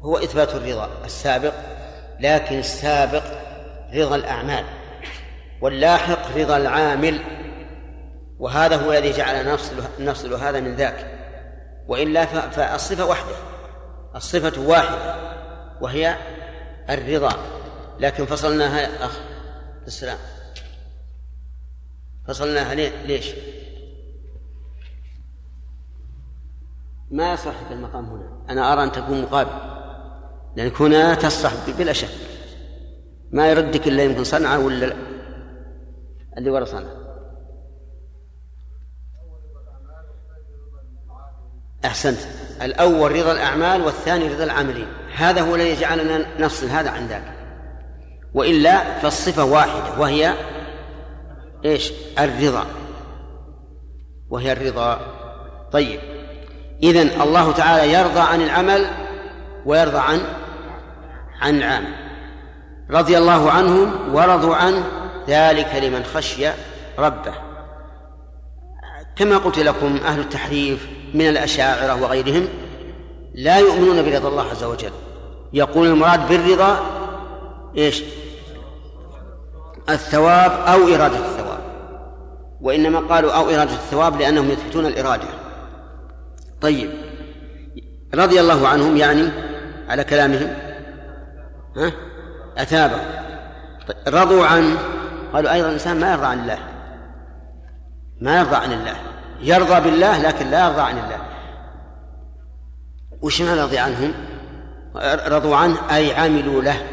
هو إثبات الرضا السابق لكن السابق رضا الأعمال واللاحق رضا العامل. وهذا هو الذي جعل نفصل نفصل هذا من ذاك. وإلا فالصفة واحدة الصفة واحدة وهي الرضا. لكن فصلناها أخ السلام فصلناها ليش؟ ما يصلح المقام هنا. أنا أرى أن تكون مقابل. لأنك هنا تصلح بلا شك. ما يردك إلا يمكن صنعة ولا اللي ورا صنعة. أحسنت. الأول رضا الأعمال والثاني رضا العاملين. هذا هو الذي جعلنا نفصل هذا عن ذاك. وإلا فالصفة واحدة وهي إيش؟ الرضا. وهي الرضا. طيب. إذن الله تعالى يرضى عن العمل ويرضى عن عن العامل رضي الله عنهم ورضوا عنه ذلك لمن خشي ربه. كما قلت لكم أهل التحريف من الأشاعرة وغيرهم لا يؤمنون برضا الله عز وجل. يقول المراد بالرضا إيش؟ الثواب أو إرادة الثواب. وإنما قالوا أو إرادة الثواب لأنهم يثبتون الإرادة. طيب. رضي الله عنهم يعني على كلامهم. ها؟ أثابه رضوا عنه قالوا أيضا الإنسان ما يرضى عن الله. ما يرضى عن الله. يرضى بالله لكن لا يرضى عن الله. وش معنى رضي عنهم؟ رضوا عنه أي عملوا له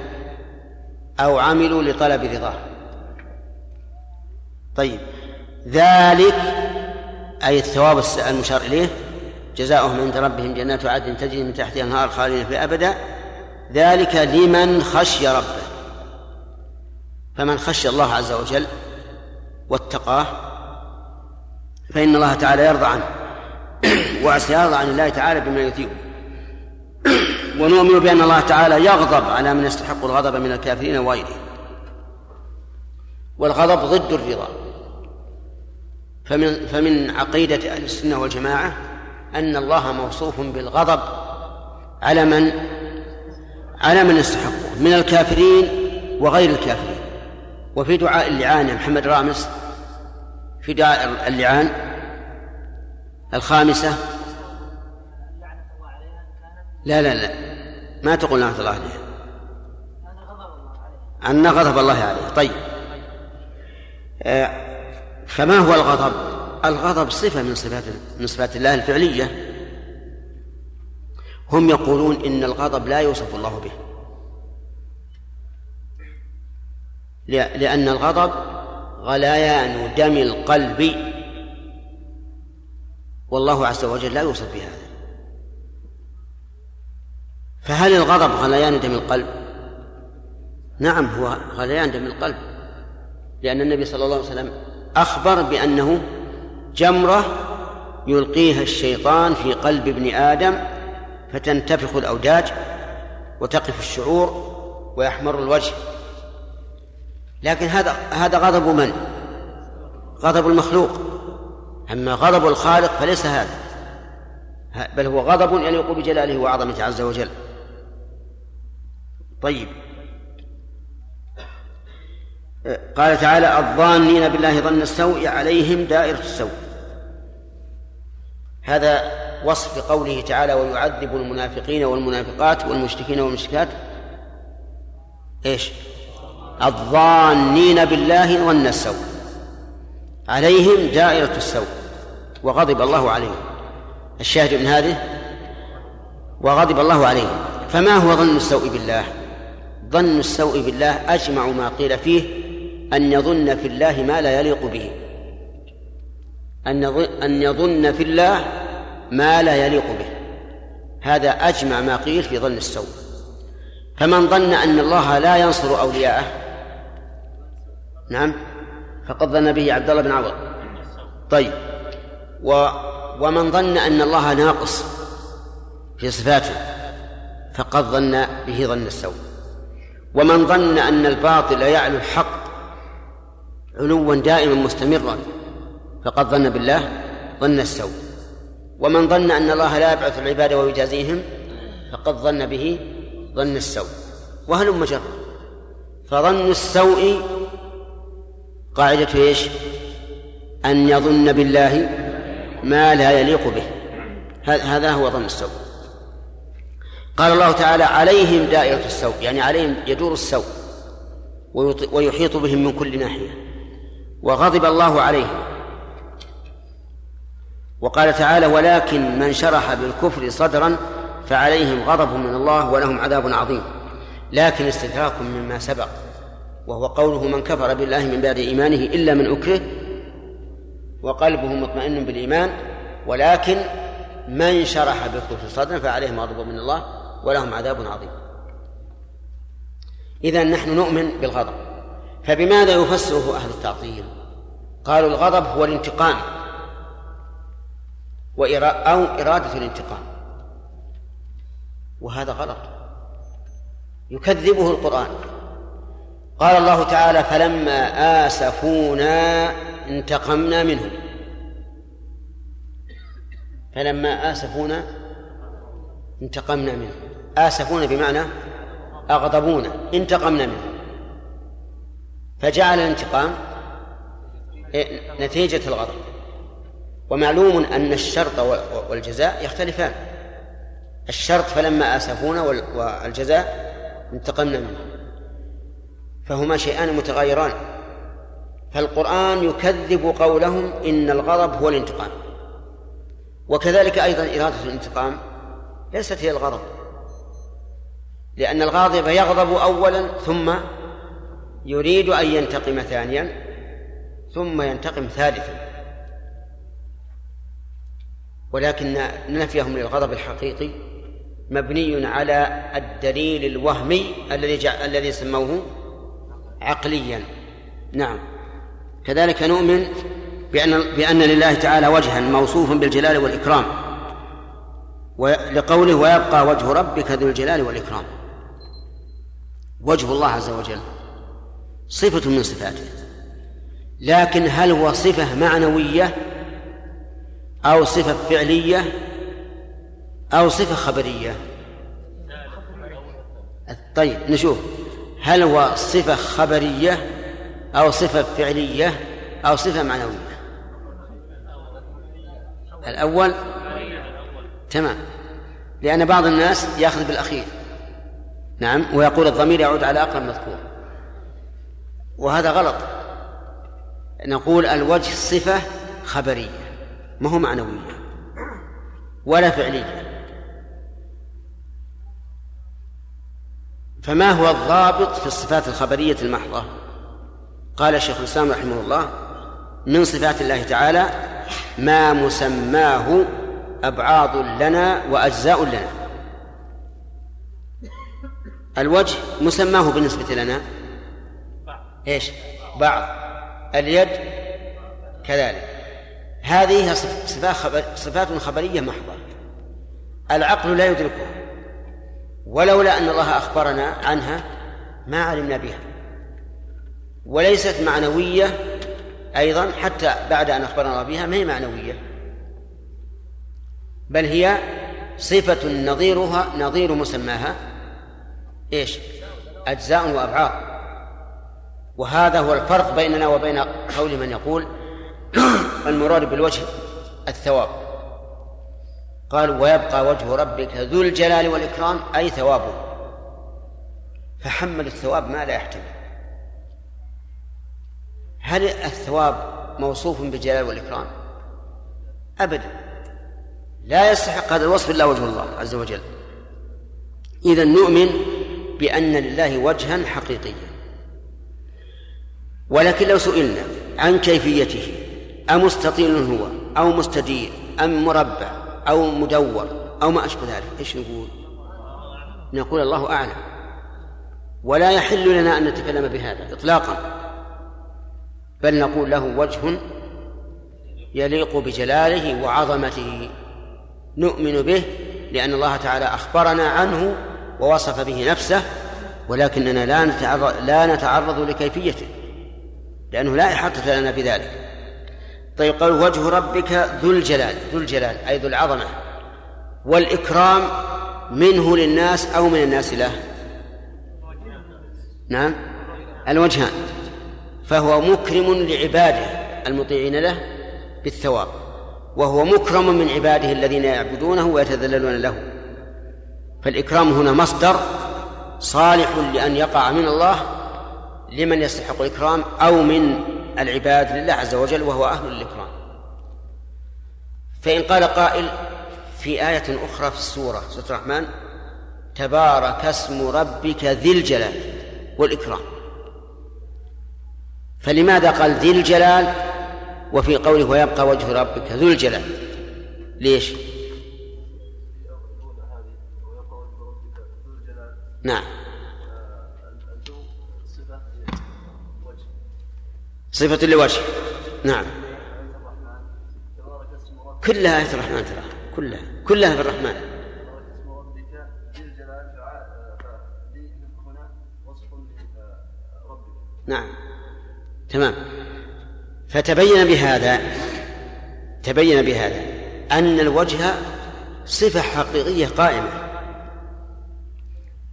أو عملوا لطلب رضاه. طيب. ذلك أي الثواب المشار إليه جزاؤهم عند ربهم جنات عدن تجري من تحتها النهار خالدين في أبدا. ذلك لمن خشي ربه. فمن خشي الله عز وجل واتقاه فإن الله تعالى يرضى عنه. وسيرضى عن الله تعالى بما يثيبه. ونؤمن بأن الله تعالى يغضب على من يستحق الغضب من الكافرين وغيرهم. والغضب ضد الرضا. فمن فمن عقيدة أهل السنة والجماعة أن الله موصوف بالغضب على من على من يستحقه من الكافرين وغير الكافرين. وفي دعاء اللعان يا محمد رامس في دعاء اللعان الخامسة. لا لا لا ما تقول لعنة الله عليه. أن غضب الله عليه. طيب. آه فما هو الغضب؟ الغضب صفة من صفات من صفات الله الفعلية. هم يقولون إن الغضب لا يوصف الله به. لأن الغضب غليان دم القلب. والله عز وجل لا يوصف بهذا. فهل الغضب غليان دم القلب؟ نعم هو غليان دم القلب. لأن النبي صلى الله عليه وسلم أخبر بأنه جمرة يلقيها الشيطان في قلب ابن آدم فتنتفخ الأوداج وتقف الشعور ويحمر الوجه. لكن هذا هذا غضب من؟ غضب المخلوق. أما غضب الخالق فليس هذا. بل هو غضب يليق بجلاله وعظمته عز وجل. طيب. قال تعالى الظانين بالله ظن السوء عليهم دائرة السوء. هذا وصف قوله تعالى ويعذب المنافقين والمنافقات والمشركين والمشركات. إيش؟ الظانين بالله ظن السوء عليهم دائرة السوء. وغضب الله عليهم. الشاهد من هذه؟ وغضب الله عليهم. فما هو ظن السوء بالله؟ ظن السوء بالله أجمع ما قيل فيه أن يظن في الله ما لا يليق به. أن أن يظن في الله ما لا يليق به. هذا أجمع ما قيل في ظن السوء. فمن ظن أن الله لا ينصر أولياءه نعم فقد ظن به عبد الله بن عوض. طيب. و ومن ظن أن الله ناقص في صفاته فقد ظن به ظن السوء. ومن ظن أن الباطل يعلو الحق علوا دائما مستمرا فقد ظن بالله ظن السوء. ومن ظن أن الله لا يبعث العباد ويجازيهم فقد ظن به ظن السوء. وهل مجرد؟ فظن السوء قاعدة إيش؟ أن يظن بالله ما لا يليق به. هذا هو ظن السوء. قال الله تعالى عليهم دائرة السوء. يعني عليهم يدور السوء ويحيط بهم من كل ناحية. وغضب الله عليهم وقال تعالى ولكن من شرح بالكفر صدرا فعليهم غضب من الله ولهم عذاب عظيم. لكن استدراك مما سبق وهو قوله من كفر بالله من بعد إيمانه إلا من أكره وقلبه مطمئن بالإيمان ولكن من شرح بالكفر صدرا فعليهم غضب من الله ولهم عذاب عظيم. إذا نحن نؤمن بالغضب. فبماذا يفسره أهل التعطيل؟ قالوا الغضب هو الانتقام أو إرادة الانتقام. وهذا غلط. يكذبه القرآن. قال الله تعالى فلما آسفونا انتقمنا منهم. فلما آسفونا انتقمنا منهم. آسفونا بمعنى أغضبونا انتقمنا منهم. فجعل الانتقام نتيجة الغضب. ومعلوم أن الشرط والجزاء يختلفان. الشرط فلما آسفونا والجزاء انتقمنا منه. فهما شيئان متغايران فالقرآن يكذب قولهم إن الغضب هو الانتقام. وكذلك أيضا إرادة الانتقام ليست هي الغضب. لأن الغاضب يغضب أولا ثم يريد أن ينتقم ثانيا ثم ينتقم ثالثا. ولكن نفيهم للغضب الحقيقي مبني على الدليل الوهمي الذي الذي سموه عقليا. نعم. كذلك نؤمن بأن بأن لله تعالى وجها موصوفا بالجلال والإكرام ولقوله ويبقى وجه ربك ذو الجلال والإكرام. وجه الله عز وجل. صفة من صفاته. لكن هل هو صفة معنوية أو صفة فعلية أو صفة خبرية؟ طيب نشوف. هل هو صفة خبرية أو صفة فعلية أو صفة معنوية؟ الأول؟ تمام. لأن بعض الناس يأخذ بالأخير. نعم ويقول الضمير يعود على أقرب مذكور. وهذا غلط. نقول الوجه صفة خبرية ما هو معنوية ولا فعلية. فما هو الضابط في الصفات الخبرية المحضة؟ قال الشيخ الإسلام رحمه الله من صفات الله تعالى ما مسماه أبعاض لنا وأجزاء لنا. الوجه مسماه بالنسبة لنا. إيش؟ بعض. اليد كذلك. هذه صفات خبر صفات خبرية محضة. العقل لا يدركها. ولولا أن الله أخبرنا عنها ما علمنا بها. وليست معنوية أيضا حتى بعد أن أخبرنا الله بها ما هي معنوية. بل هي صفة نظيرها نظير مسماها إيش؟ أجزاء وأبعاد. وهذا هو الفرق بيننا وبين قول من يقول المراد بالوجه الثواب. قال ويبقى وجه ربك ذو الجلال والإكرام أي ثوابه. فحمل الثواب ما لا يحتمل. هل الثواب موصوف بالجلال والإكرام؟ أبدا. لا يستحق هذا الوصف إلا وجه الله عز وجل. إذا نؤمن بأن لله وجها حقيقيا. ولكن لو سئلنا عن كيفيته أمستطيل هو أو مستدير أم مربع أو مدور أو ما أشبه ذلك إيش نقول؟ نقول الله أعلم. ولا يحل لنا أن نتكلم بهذا إطلاقا بل نقول له وجه يليق بجلاله وعظمته. نؤمن به لأن الله تعالى أخبرنا عنه ووصف به نفسه ولكننا لا نتعرض لا نتعرض لكيفيته. لأنه لا إحاطة لنا بذلك طيب قال وجه ربك ذو الجلال ذو الجلال أي ذو العظمة والإكرام منه للناس أو من الناس له. نعم؟ الوجهان. فهو مكرم لعباده المطيعين له بالثواب وهو مكرم من عباده الذين يعبدونه ويتذللون له. فالإكرام هنا مصدر صالح لأن يقع من الله لمن يستحق الإكرام أو من العباد لله عز وجل وهو أهل الإكرام. فإن قال قائل في آية أخرى في السورة سورة الرحمن تبارك اسم ربك ذي الجلال والإكرام. فلماذا قال ذي الجلال؟ وفي قوله ويبقى وجه ربك ذو الجلال. ليش؟ نعم. صفة لوجه. نعم. كلها آية الرحمن ترى. كلها. كلها في الرحمن. نعم. تمام. فتبين بهذا تبين بهذا أن الوجه صفة حقيقية قائمة.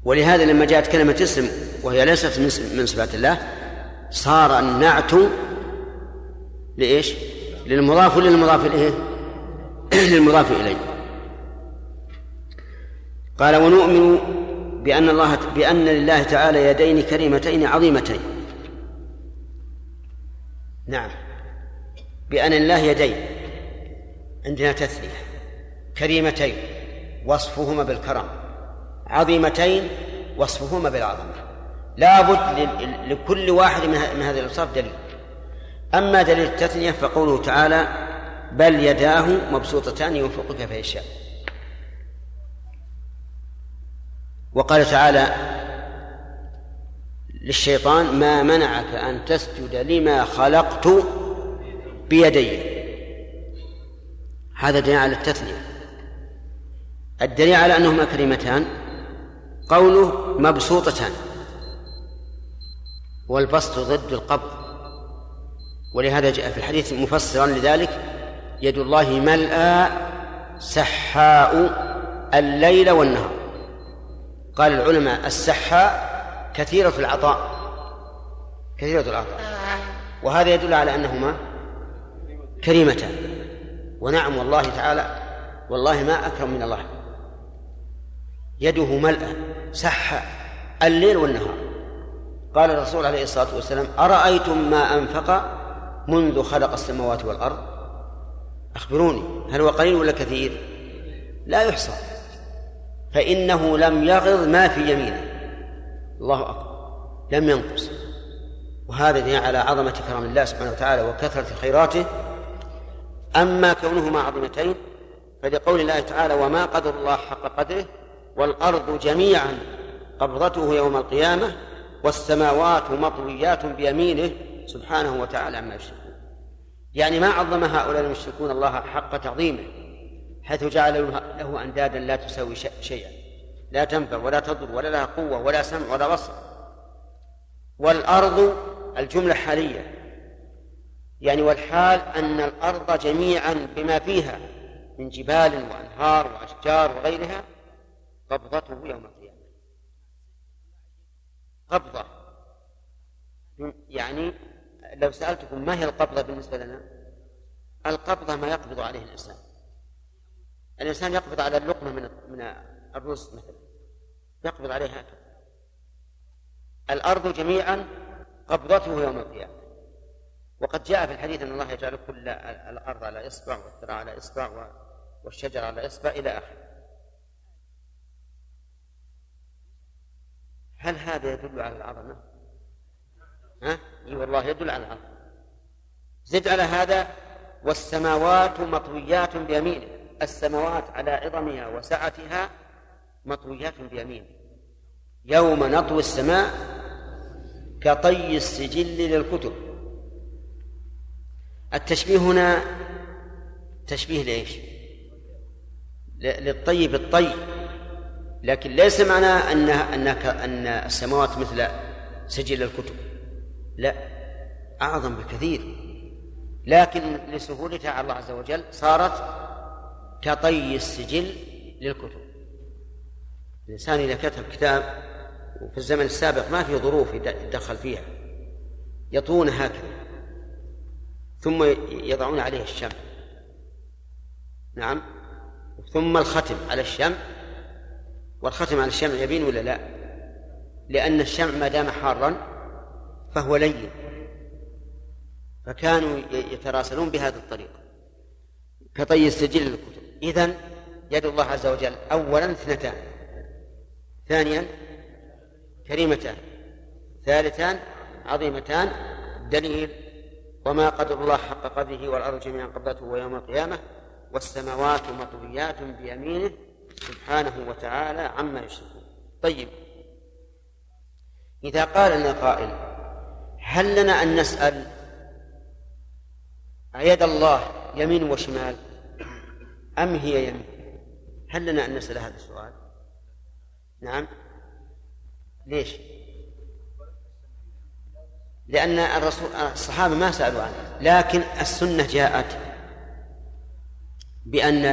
ولهذا لما جاءت كلمة اسم وهي ليست من صفات الله صار النعت لإيش؟ للمضاف للمضاف إليه؟ للمضاف إليه. قال ونؤمن بأن الله بأن لله تعالى يدين كريمتين عظيمتين. نعم. بأن لله يدين. عندنا تثنية. كريمتين وصفهما بالكرم. عظيمتين وصفهما بالعظمة. لا بد لكل واحد من هذه الأوصاف دليل. أما دليل التثنية فقوله تعالى بل يداه مبسوطتان ينفق كيف يشاء وقال تعالى للشيطان ما منعك أن تسجد لما خلقت بيدي. هذا دليل على التثنية. الدليل على أنهما كلمتان قوله مبسوطتان. والبسط ضد القبض. ولهذا جاء في الحديث مفسرا لذلك يد الله ملأى سحاء الليل والنهار. قال العلماء السحاء كثيرة العطاء كثيرة العطاء. وهذا يدل على أنهما كريمتان. ونعم والله تعالى والله ما أكرم من الله. يده ملأى سحاء الليل والنهار. قال الرسول عليه الصلاة والسلام أرأيتم ما أنفق منذ خلق السماوات والأرض؟ أخبروني هل هو قليل ولا كثير؟ لا يحصى. فإنه لم يغض ما في يمينه. الله أكبر. لم ينقص. وهذا دليل على عظمة كرم الله سبحانه وتعالى وكثرة خيراته. أما كونهما عظيمتين فلقول الله تعالى وما قدر الله حق قدره والأرض جميعا قبضته يوم القيامة والسماوات مطويات بيمينه سبحانه وتعالى عما يشركون. يعني ما عظم هؤلاء المشركون الله حق تعظيمه حيث جعل له أندادا لا تساوي شيئا. لا تنفع ولا تضر ولا لها قوة ولا سمع ولا بصر. والأرض الجملة حالية. يعني والحال أن الأرض جميعا بما فيها من جبال وأنهار وأشجار وغيرها قبضته يوم القيامة. قبضة. يعني لو سألتكم ما هي القبضة بالنسبة لنا؟ القبضة ما يقبض عليه الإنسان. الإنسان يقبض على اللقمة من من الرز مثلا. يقبض عليها هكذا. الأرض جميعا قبضته يوم القيامة. وقد جاء في الحديث أن الله يجعل كل الأرض على إصبع والثرى على إصبع والشجر على إصبع إلى آخره. هل هذا يدل على العظمة؟ ها؟ إي والله يدل على العظمة. زد على هذا والسماوات مطويات بيمينه. السماوات على عظمها وسعتها مطويات بيمينه. يوم نطوي السماء كطي السجل للكتب. التشبيه هنا تشبيه لإيش؟ للطي بالطي لكن ليس معناه أنها أنك أن السماوات مثل سجل الكتب. لا أعظم بكثير. لكن لسهولتها على الله عز وجل صارت كطي السجل للكتب. الإنسان إذا كتب كتاب وفي الزمن السابق ما في ظروف يدخل فيها. يطون هكذا. ثم يضعون عليه الشمع. نعم. ثم الختم على الشمع. والختم على الشمع يبين ولا لا؟ لأن الشمع ما دام حارا فهو لين. فكانوا يتراسلون بهذه الطريقة كطي السجل للكتب. إذن يد الله عز وجل أولا اثنتان. ثانيا كريمتان. ثالثان عظيمتان. دليل وما قدر الله حق قدره والأرض جميعا قبضته ويوم القيامة والسماوات مطويات بيمينه سبحانه وتعالى عما يشركون. طيب. إذا قال لنا قائل هل لنا أن نسأل أيد الله يمين وشمال أم هي يمين؟ هل لنا أن نسأل هذا السؤال؟ نعم. ليش؟ لأن الرسول الصحابة ما سألوا عنه لكن السنة جاءت بأن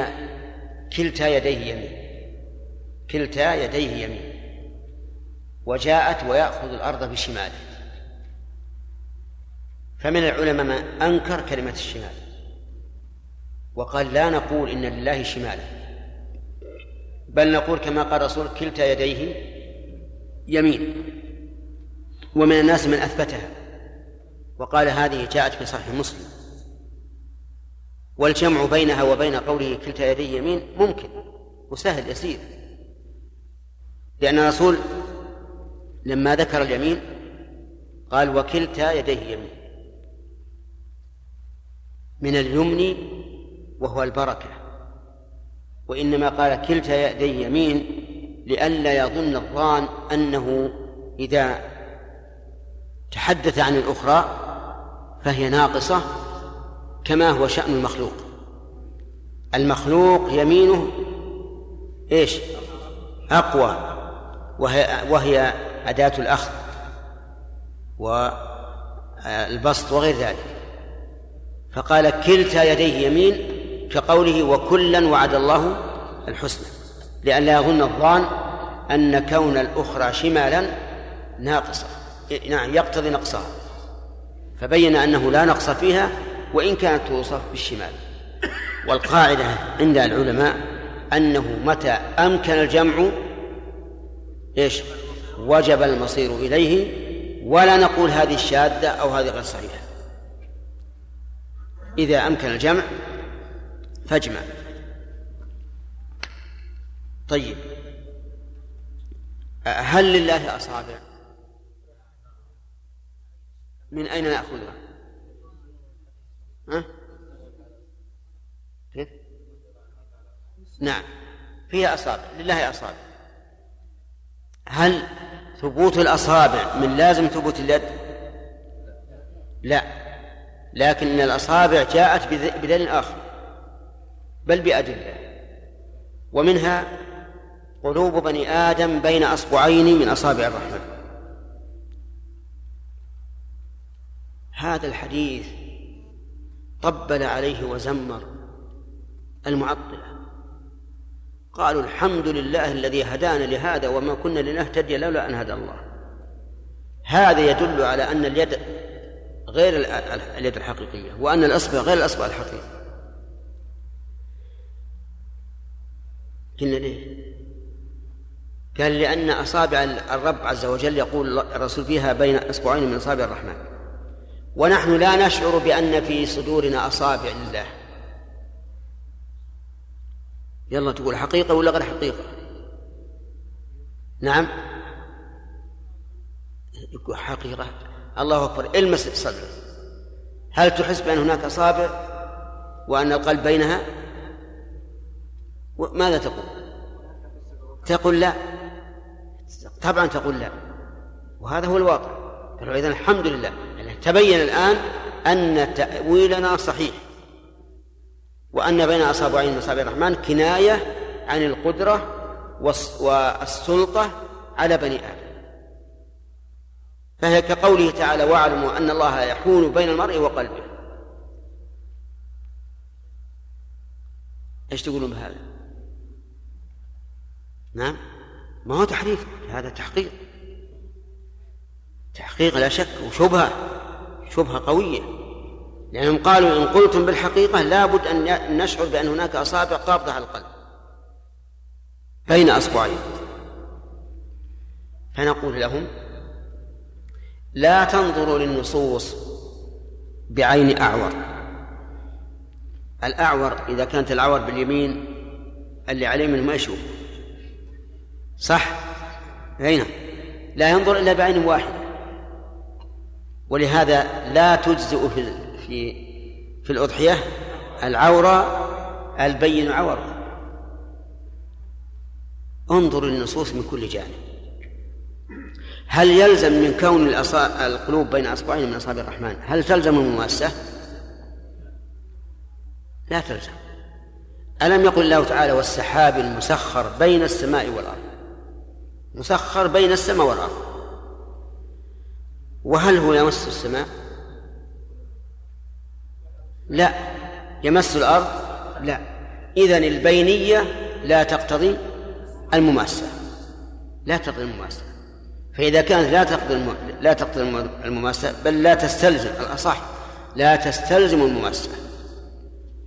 كلتا يديه يمين. كلتا يديه يمين. وجاءت ويأخذ الأرض بشماله. فمن العلماء من أنكر كلمة الشمال. وقال لا نقول إن لله شمالا بل نقول كما قال الرسول كلتا يديه يمين. ومن الناس من أثبتها. وقال هذه جاءت في صحيح مسلم. والجمع بينها وبين قوله كلتا يديه يمين ممكن وسهل يسير. لأن الرسول لما ذكر اليمين قال وكلتا يديه يمين من اليمن وهو البركة. وإنما قال كلتا يديه يمين لئلا يظن الظان أنه إذا تحدث عن الأخرى فهي ناقصة كما هو شأن المخلوق. المخلوق يمينه إيش؟ أقوى وهي, وهي أداة الأخذ والبسط وغير ذلك. فقال كلتا يديه يمين كقوله وكلا وعد الله الحسنى. لئلا يظن الظان أن كون الأخرى شمالا ناقصة نعم يقتضي نقصها. فبين أنه لا نقص فيها وإن كانت توصف بالشمال. والقاعدة عند العلماء أنه متى أمكن الجمع إيش؟ وجب المصير إليه ولا نقول هذه الشاذة أو هذه غير صحيحة. إذا أمكن الجمع فاجمع. طيب. هل لله أصابع؟ من أين نأخذها؟ ها؟ كيف؟ نعم فيها أصابع لله أصابع هل ثبوت الأصابع من لازم ثبوت اليد؟ لا لكن الأصابع جاءت بدليل آخر بل بأدلة ومنها قلوب بني آدم بين أصبعين من أصابع الرحمن هذا الحديث طبل عليه وزمر المعطلة. قالوا الحمد لله الذي هدانا لهذا وما كنا لنهتدي لولا أن هدى الله. هذا يدل على أن اليد غير اليد الحقيقية وأن الأصبع غير الأصبع الحقيقي. قلنا ليه؟ قال لأن أصابع الرب عز وجل يقول الرسول فيها بين إصبعين من أصابع الرحمن. ونحن لا نشعر بأن في صدورنا أصابع لله. يلا تقول حقيقة ولا غير حقيقة؟ نعم. يقول حقيقة. الله أكبر. المس صدره هل تحس بأن هناك أصابع وأن القلب بينها؟ ماذا تقول؟ تقول لا. طبعا تقول لا. وهذا هو الواقع. إذن الحمد لله. تبين الآن أن تأويلنا صحيح وأن بين أصابعين من أصابع الرحمن كناية عن القدرة والسلطة على بني آدم. فهي كقوله تعالى واعلموا أن الله يحول بين المرء وقلبه. إيش تقولون بهذا؟ نعم. ما هو تحريف؟ هذا تحقيق. تحقيق لا شك وشبهة. شبهة قوية. لأنهم قالوا إن قلتم بالحقيقة لابد أن نشعر بأن هناك أصابع قابضة على القلب. بين أصبعين. فنقول لهم لا تنظروا للنصوص بعين أعور. الأعور إذا كانت العور باليمين اللي عليه منه ما يشوف صح؟ أين؟ لا ينظر إلا بعين واحدة. ولهذا لا تجزئ في في في الأضحية العورة البين عورة انظر النصوص من كل جانب. هل يلزم من كون القلوب بين أصبعين من أصابع الرحمن؟ هل تلزم المماسة؟ لا تلزم. ألم يقل الله تعالى والسحاب المسخر بين السماء والأرض؟ مسخر بين السماء والأرض. وهل هو يمس السماء؟ لا. يمس الأرض؟ لا. إذن البينية لا تقتضي المماسة. لا تقتضي المماسة. فإذا كانت لا تقتضي لا تقتضي المماسة بل لا تستلزم الأصح لا تستلزم المماسة.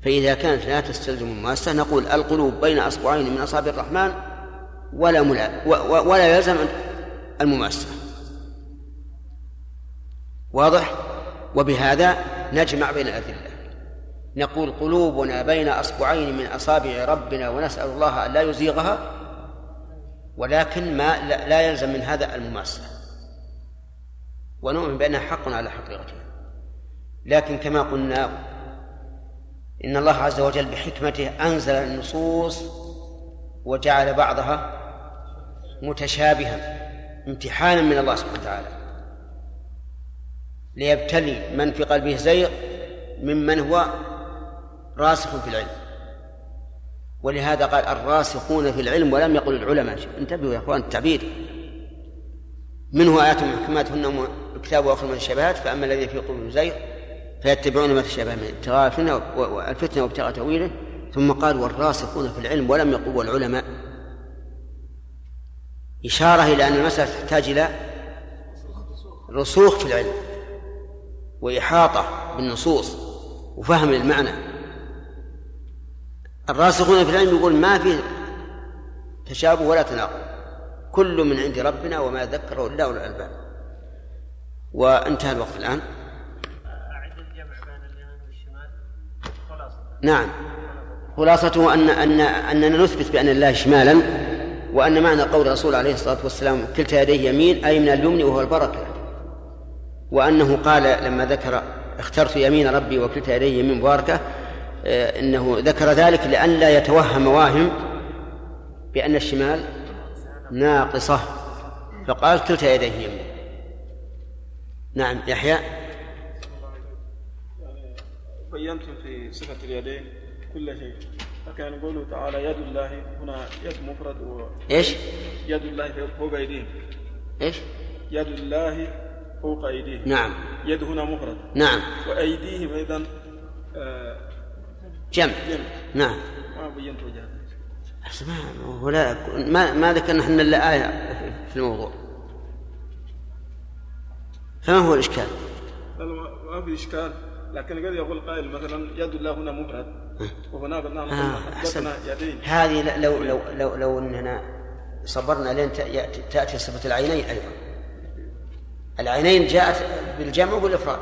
فإذا كانت لا تستلزم المماسة نقول القلوب بين أصبعين من أصابع الرحمن ولا ولا يلزم المماسة. واضح؟ وبهذا نجمع بين الأدلة. نقول قلوبنا بين أصبعين من أصابع ربنا ونسأل الله أن لا يزيغها ولكن ما لا يلزم من هذا المماسة ونؤمن بأنها حق على حقيقتها. لكن كما قلنا إن الله عز وجل بحكمته أنزل النصوص وجعل بعضها متشابها امتحانا من الله سبحانه وتعالى. ليبتلي من في قلبه زيغ ممن هو راسخ في العلم. ولهذا قال الراسخون في العلم ولم يقل العلماء انتبهوا يا إخوان التعبير. منه آيات محكمات هن الكتاب وآخر من الشبهات فأما الذين في قلوبهم زيغ فيتبعون ما تشابه من ابتغاء الفتنة والفتنة وابتغاء تأويله. ثم قال والراسخون في العلم ولم يقل والعلماء. إشارة إلى أن المسألة تحتاج إلى رسوخ في العلم. وإحاطة بالنصوص وفهم المعنى. الراسخون في العلم يقول ما في تشابه ولا تناقض. كل من عند ربنا وما ذكره إلا أولو الألباب. وانتهى الوقت الآن. أعد الجمع بين اليمين والشمال. خلاصة. نعم. خلاصته ان ان أننا نثبت بأن الله شمالا وأن معنى قول الرسول عليه الصلاة والسلام كلتا يديه يمين أي من اليمن وهو البركة. وأنه قال لما ذكر اخترت يمين ربي وكلتا يديه يمين مباركة آه، إنه ذكر ذلك لئلا يتوهم واهم بأن الشمال ناقصة. فقال كلتا يديه يمين. نعم يحيى. بينتم في صفة اليدين كل شيء. فكان قوله تعالى يد الله هنا يد مفرد و إيش؟ يد الله فوق أيديهم إيش؟ يد الله فوق أيديهم. نعم. يد هنا مفرد. نعم. وأيديهم أيضا آه، جمع. جمع. نعم. ما بينت وجهه ما هو لا ما ما ذكرنا إحنا إلا آية في الموضوع. فما هو الإشكال؟ ما- في إشكال. لكن قد يقول قائل مثلا يد الله هنا مفرد. وهناك آه قلنا أحسن. حدثنا يدين. هذه لو لو لو لو اننا صبرنا لين تأتي صفة العينين أيضا. العينين جاءت بالجمع والإفراد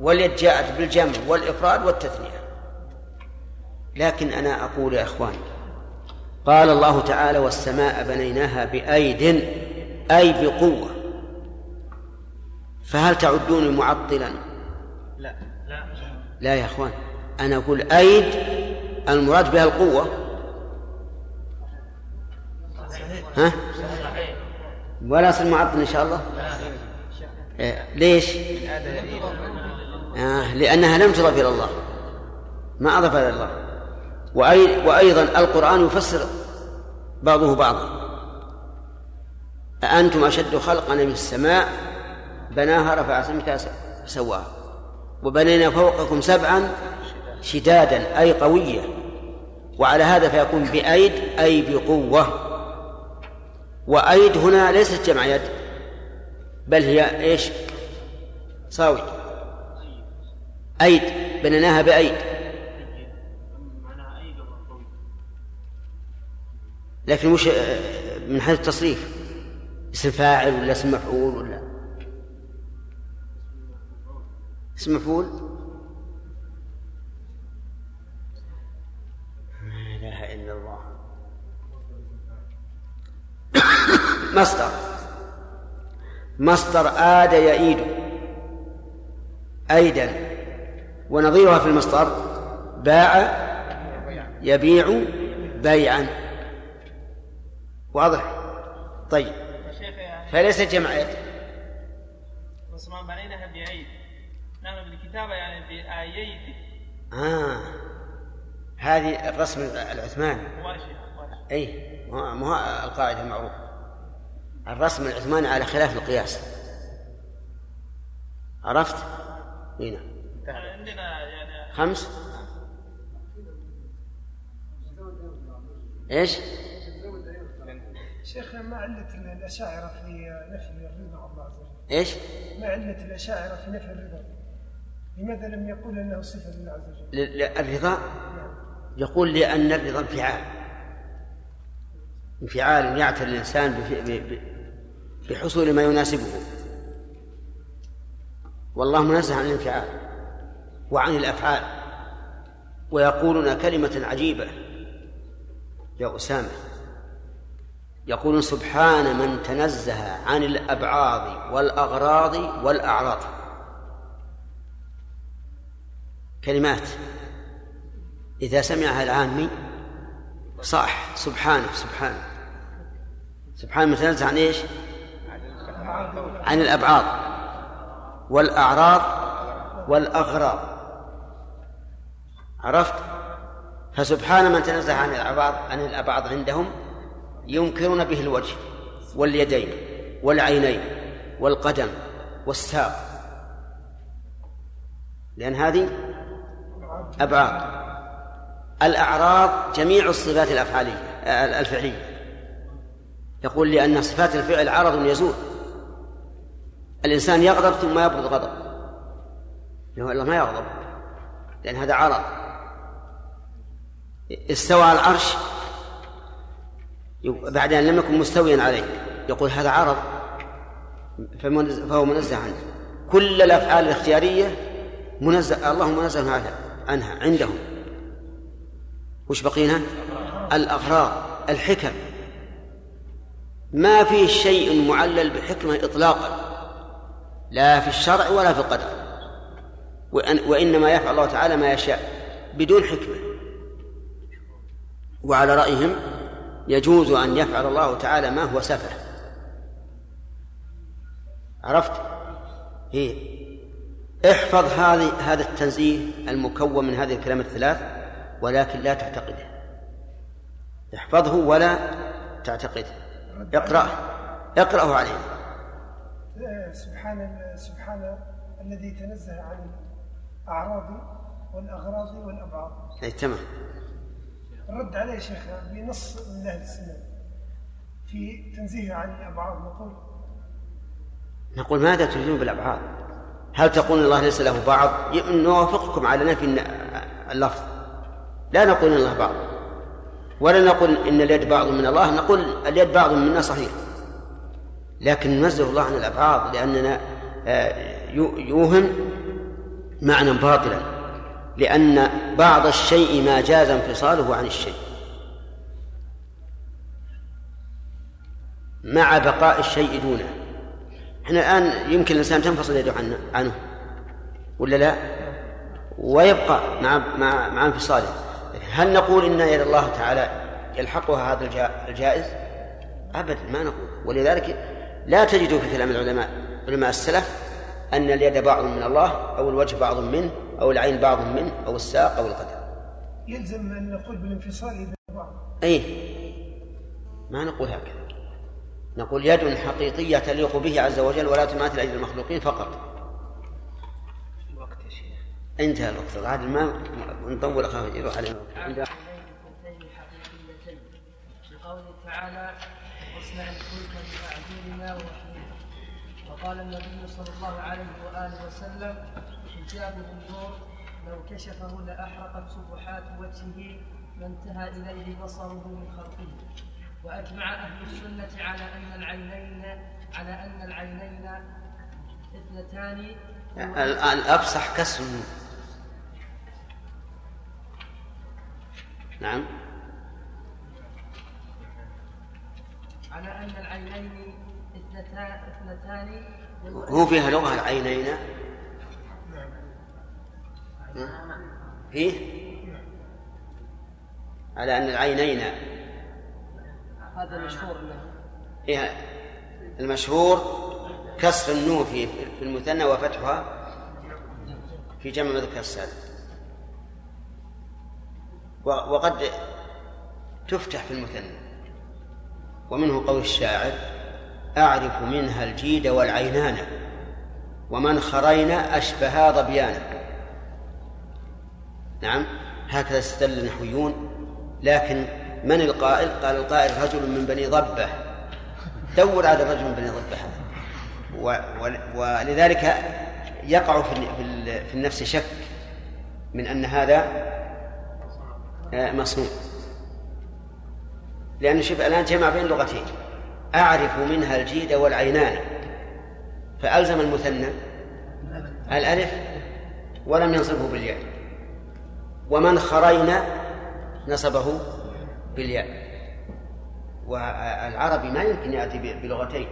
واليد جاءت بالجمع والإفراد والتثنية. لكن أنا أقول يا إخواني قال الله تعالى والسماء بنيناها بأيد أي بقوة. فهل تعدوني معطلا؟ لا لا. لا يا إخوان. أنا أقول أيد المراد بها القوة. ها؟ ولا اصل معطل إن شاء الله؟ إيه، ليش؟ آه لأنها لم تضف إلى الله. ما أضاف إلى الله. وأي وأيضا القرآن يفسر بعضه بعضا. أأنتم أشد خلقا من السماء؟ بناها رفع سمكها سواها. وبنينا فوقكم سبعا شدادا أي قوية. وعلى هذا فيكون بأيد أي بقوة. وأيد هنا ليست جمع يد. بل هي إيش؟ صاوي. أيد. بنيناها بأيد. لكن مش من حيث التصريف. اسم فاعل ولا اسم مفعول ولا؟ اسم مفعول؟ لا إله إلا الله. مصدر. مصدر آد يئيد أيدا. ونظيرها في المصدر باع يبيع بيعا. واضح؟ طيب. فليس جمع يد بنيناها بعيد نحن بالكتابة يعني بآيين آه. هذه الرسم العثماني. اي ما هو- القاعدة المعروفة. الرسم العثماني على خلاف القياس عرفت؟ هنا عندنا يعني خمس إيش؟ شيخ ما علة الأشاعرة في نفي الرضا الله عز وجل؟ إيش؟ ما علة الأشاعرة في نفي الرضا؟ لماذا لم يقول أنه صفة لله عز وجل؟ الرضا يقول لأن الرضا انفعال انفعال يعتري الإنسان بف- ب- ب- بحصول ما يناسبه. والله منزه عن الانفعال وعن الأفعال. ويقولون كلمة عجيبة. يا أسامة. يقولون سبحان من تنزه عن الأبعاض والأغراض والأعراض. كلمات. إذا سمعها العامي صح سبحانه سبحانه. سبحانه متنزه عن إيش؟ عن الأبعاض والأعراض والأغراض. عرفت؟ فسبحان من تنزه عن الأبعاض عن الأبعاض عندهم ينكرون به الوجه واليدين والعينين والقدم والساق. لأن هذه أبعاد. الأعراض جميع الصفات الأفعالية الفعلية. يقول لأن صفات الفعل عرض يزول. الإنسان يغضب ثم يبرد غضب. له إلا ما يغضب. لأن هذا عرض. استوى على العرش. بعد أن لم يكن مستويا عليه. يقول هذا عرض. فهو منزه عنه. كل الأفعال الاختيارية منزه الله منزه عنها عنها عندهم. وش بقينا؟ الأغراض الحكم. ما في شيء معلل بحكمة إطلاقا. لا في الشرع ولا في القدر. وإن وإنما يفعل الله تعالى ما يشاء بدون حكمة. وعلى رأيهم يجوز أن يفعل الله تعالى ما هو سفه. عرفت؟ إيه احفظ هذه هذا التنزيه المكون من هذه الكلمات الثلاث ولكن لا تعتقده. احفظه ولا تعتقده. اقرأه. اقرأه عليه. سبحان سبحان الذي تنزه عن الأعراض والأغراض والأبعاد. أي تمام. الرد عليه شيخ بنص من أهل السنة في تنزيه عن الأبعاد. نقول نقول ماذا تريدون بالأبعاد؟ هل تقول الله ليس له بعض؟ نوافقكم على نفي اللفظ. لا نقول إن الله بعض. ولا نقول إن اليد بعض من الله. نقول اليد بعض منا صحيح. لكن ننزه الله عن الأبعاض لأننا آه، يوهم معنى باطلا لأن بعض الشيء ما جاز انفصاله عن الشيء. مع بقاء الشيء دونه. إحنا الآن يمكن الإنسان تنفصل يده عنه ولا لا؟ ويبقى مع مع مع انفصاله. هل نقول إن يد الله تعالى يلحقها هذا الجائز؟ ابدا ما نقول. ولذلك لا تجد في كلام العلماء علماء السلف أن اليد بعض من الله أو الوجه بعض منه أو العين بعض منه أو الساق أو القدم. يلزم ان نقول بالانفصال إذا بعض. اي ما نقول هكذا. نقول يد حقيقية تليق به عز وجل ولا تماثل أيدي المخلوقين فقط. انتهى الوقت عاد ما نطول اخاف يروح علينا لقوله تعالى وأصنع الفلك بأعيننا ووحينا وقال النبي صلى الله عليه وآله وسلم حجابه النور لو كشفه لأحرقت سبحات وجهه ما انتهى إليه بصره من خلقه. وأجمع أهل السنة على أن العينين على أن العينين اثنتان. الأفصح كسر. نعم. على أن العينين اثنتان هو فيها لغة العينين؟ فيه على أن العينين. هذا مشهور إيه المشهور كسر النون في في المثنى وفتحها في جمع مذكر السالم وقد تفتح في المثنى. ومنه قول الشاعر أعرف منها الجيد والعينان ومن خرينا أشبها ظبيانا نعم هكذا استدل النحويون. لكن من القائل؟ قال القائل رجل من بني ضبة. دور على رجل من بني ضبة. ولذلك يقع في النفس شك من أن هذا مصنوع. لأن شوف الآن جمع بين لغتين. أعرف منها الجيد والعينان. فألزم المثنى. الألف ولم ينصبه بالياء. ومن خرينا نصبه بالياء. والعربي ما يمكن يأتي بلغتين.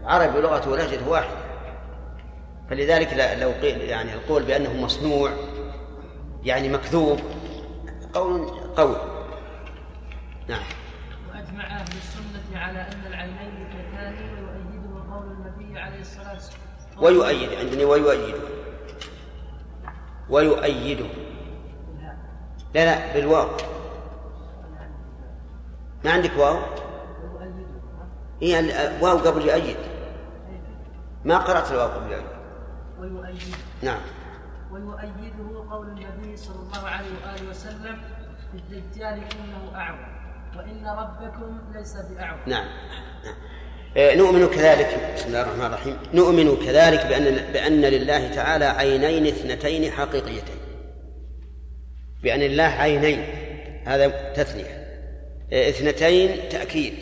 العربي لغته ولهجة واحدة. فلذلك لو قيل يعني القول بأنه مصنوع يعني مكذوب قول قول نعم. وأجمع أهل السنة على أن العينين كتان ويؤيده قول النبي عليه الصلاة والسلام. ويؤيد عندني ويؤيده ويؤيده لا لا بالواو. ما عندك واو؟ هي واو قبل يؤيد. ما قرأت الواو قبل يؤيد. ويؤيد. نعم. ويؤيده قول النبي صلى الله عليه وآله وسلم في الدجال إنه أعور. وإن ربكم ليس بأعور نعم نعم. نؤمن كذلك بسم الله الرحمن الرحيم. نؤمن كذلك بأن بأن لله تعالى عينين اثنتين حقيقيتين. بأن لله عينين هذا تثنية. اثنتين تأكيد.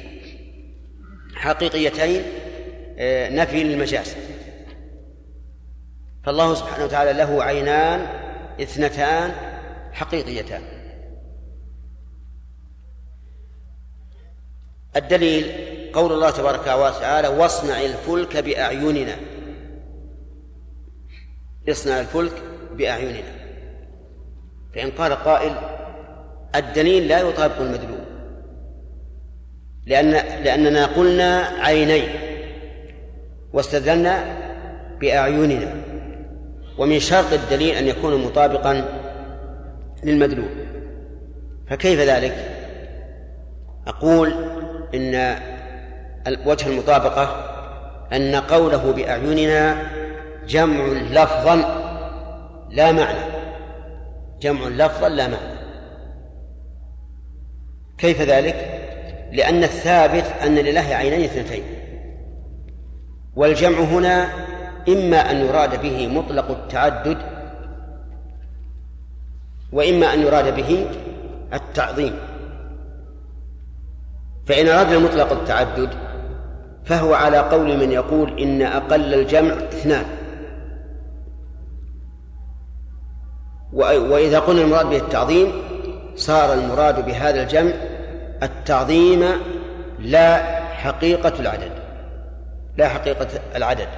حقيقيتين نفي للمجاز. فالله سبحانه وتعالى له عينان اثنتان حقيقيتان. الدليل قول الله تبارك وتعالى واصنع الفلك بأعيننا. اصنع الفلك بأعيننا. فإن قال قائل الدليل لا يطابق المدلول لأن لأننا قلنا عينين واستدلنا بأعيننا ومن شرط الدليل أن يكون مطابقا للمدلول. فكيف ذلك؟ أقول إن وجه المطابقة أن قوله بأعيننا جمع لفظا لا معنى. جمع لفظا لا معنى. كيف ذلك؟ لأن الثابت أن لله عينين اثنتين. والجمع هنا إما أن يراد به مطلق التعدد وإما أن يراد به التعظيم. فإن أردنا مطلق التعدد فهو على قول من يقول إن أقل الجمع اثنان. وإذا قلنا المراد به التعظيم صار المراد بهذا الجمع التعظيم لا حقيقة العدد. لا حقيقة العدد.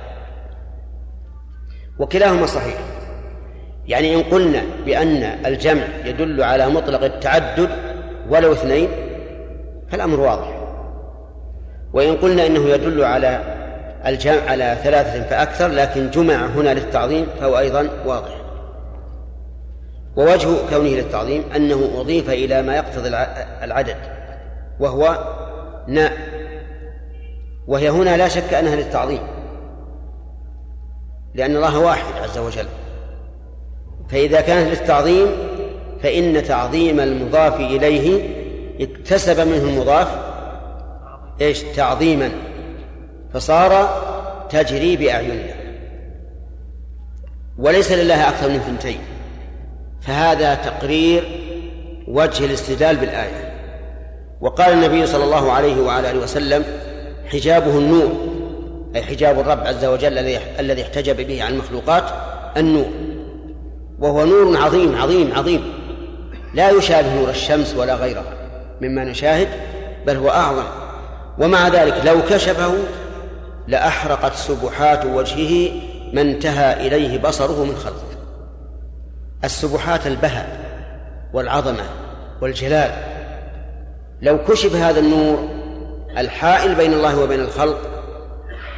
وكلاهما صحيح. يعني إن قلنا بأن الجمع يدل على مطلق التعدد ولو اثنين فالأمر واضح. وإن قلنا إنه يدل على الجمع على ثلاثة فأكثر لكن جمع هنا للتعظيم فهو أيضا واضح. ووجه كونه للتعظيم أنه أضيف إلى ما يقتضي العدد وهو ناء وهي هنا لا شك أنها للتعظيم لأن الله واحد عز وجل. فإذا كانت للتعظيم فإن تعظيم المضاف إليه اكتسب منه المضاف إيش؟ تعظيما. فصار تجري بأعيننا. وليس لله أكثر من ثنتين. فهذا تقرير وجه الاستدلال بالآية. وقال النبي صلى الله عليه وعلى آله وسلم حجابه النور أي حجاب الرب عز وجل الذي احتجب به عن المخلوقات النور. وهو نور عظيم عظيم عظيم. لا يشابه نور الشمس ولا غيرها. مما نشاهد بل هو أعظم. ومع ذلك لو كشفه لأحرقت سبحات وجهه ما انتهى إليه بصره من خلقه. السبحات البهاء والعظمة والجلال. لو كشف هذا النور الحائل بين الله وبين الخلق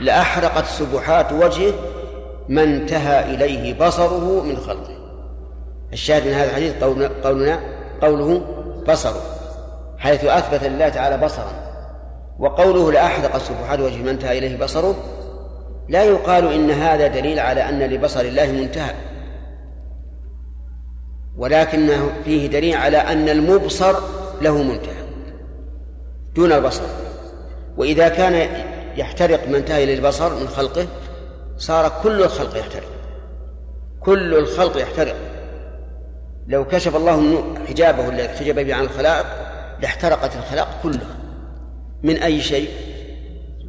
لأحرقت سبحات وجهه ما انتهى إليه بصره من خلقه. الشاهد من هذا الحديث قولنا قوله بصره. حيث أثبت لله تعالى بصرا وقوله لأحرق سبحات وجهه ما انتهى إليه بصره لا يقال إن هذا دليل على أن لبصر الله منتهى ولكنه فيه دليل على أن المبصر له منتهى دون البصر. وإذا كان يحترق ما انتهى إلى البصر من خلقه صار كل الخلق يحترق كل الخلق يحترق. لو كشف الله حجابه الذي احتجب به عن الخلائق لاحترقت الخلائق كلها. من أي شيء؟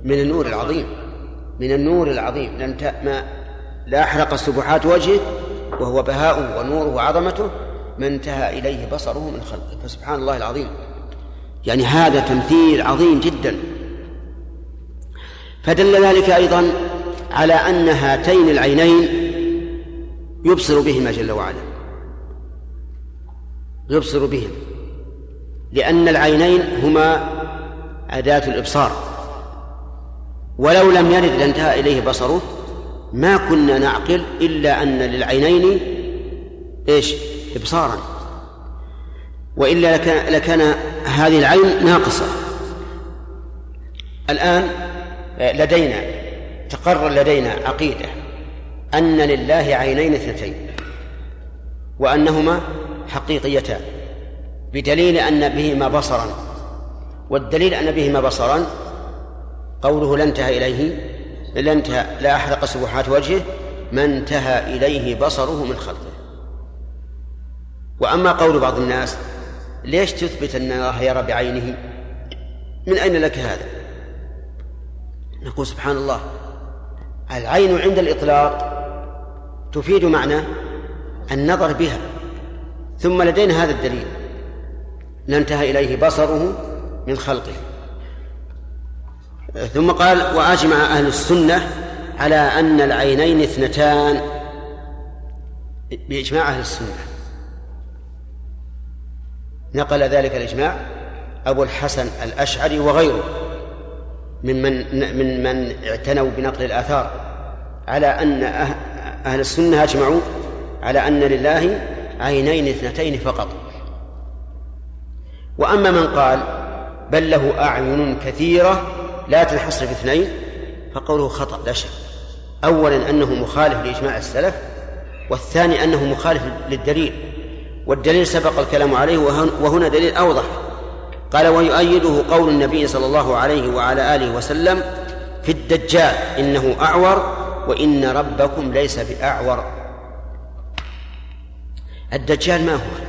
من النور العظيم. من النور العظيم. لم ما لا أحرق سبحات وجهه وهو بهاؤه ونوره وعظمته ما انتهى إليه بصره من خلقه. فسبحان الله العظيم. يعني هذا تمثيل عظيم جدا. فدل ذلك أيضا على أن هاتين العينين يبصر بهما جل وعلا. يبصر بهم لأن العينين هما أداة الإبصار. ولو لم يرد لانتهى إليه بصره ما كنا نعقل إلا أن للعينين إيش؟ إبصارا. وإلا لكان, لكان هذه العين ناقصة. الآن لدينا تقرر لدينا عقيدة أن لله عينين اثنتين وأنهما حقيقيتان. بدليل أن بهما بصرا. والدليل أن بهما بصرا قوله لا انتهى إليه لا انتهى لا أحرق سبحات وجهه ما انتهى إليه بصره من خلقه. وأما قول بعض الناس ليش تثبت أن الله يرى بعينه؟ من أين لك هذا؟ نقول سبحان الله العين عند الإطلاق تفيد معنى النظر بها ثم لدينا هذا الدليل. لانتهى إليه بصره من خلقه. ثم قال وأجمع أهل السنة على أن العينين اثنتان. بإجماع أهل السنة. نقل ذلك الإجماع أبو الحسن الأشعري وغيره ممن من من اعتنوا بنقل الآثار على أن أه-، أهل السنة أجمعوا على أن لله عينين اثنتين فقط. وأما من قال بل له أعين كثيرة لا تنحصر في اثنين فقوله خطأ لا شك. أولا أنه مخالف لإجماع السلف والثاني أنه مخالف للدليل. والدليل سبق الكلام عليه وهنا دليل أوضح. قال ويؤيده قول النبي صلى الله عليه وعلى آله وسلم في الدجال إنه أعور وإن ربكم ليس بأعور. الدجال ما هو؟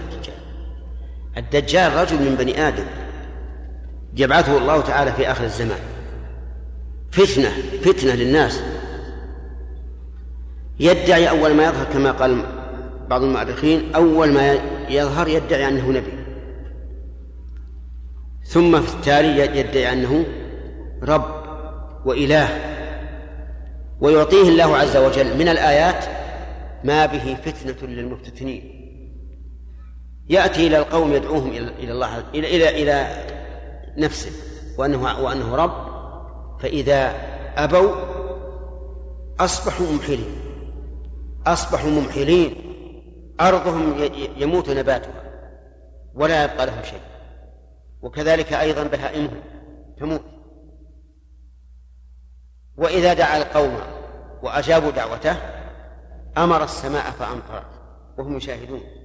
الدجال رجل من بني آدم. يبعثه الله تعالى في آخر الزمان. فتنة فتنة للناس. يدعي أول ما يظهر كما قال بعض المؤرخين أول ما يظهر يدعي أنه نبي. ثم في التالي يدعي أنه رب وإله. ويعطيه الله عز وجل من الآيات ما به فتنة للمفتتنين. يأتي إلى القوم يدعوهم إلى الله إلى إلى إلى نفسه وأنه وأنه رب. فإذا أبوا أصبحوا ممحلين. أصبحوا ممحلين. أرضهم يموت نباتها. ولا يبقى لهم شيء. وكذلك أيضا بهائمهم تموت. وإذا دعا القوم وأجابوا دعوته أمر السماء فأمطرت. وهم يشاهدون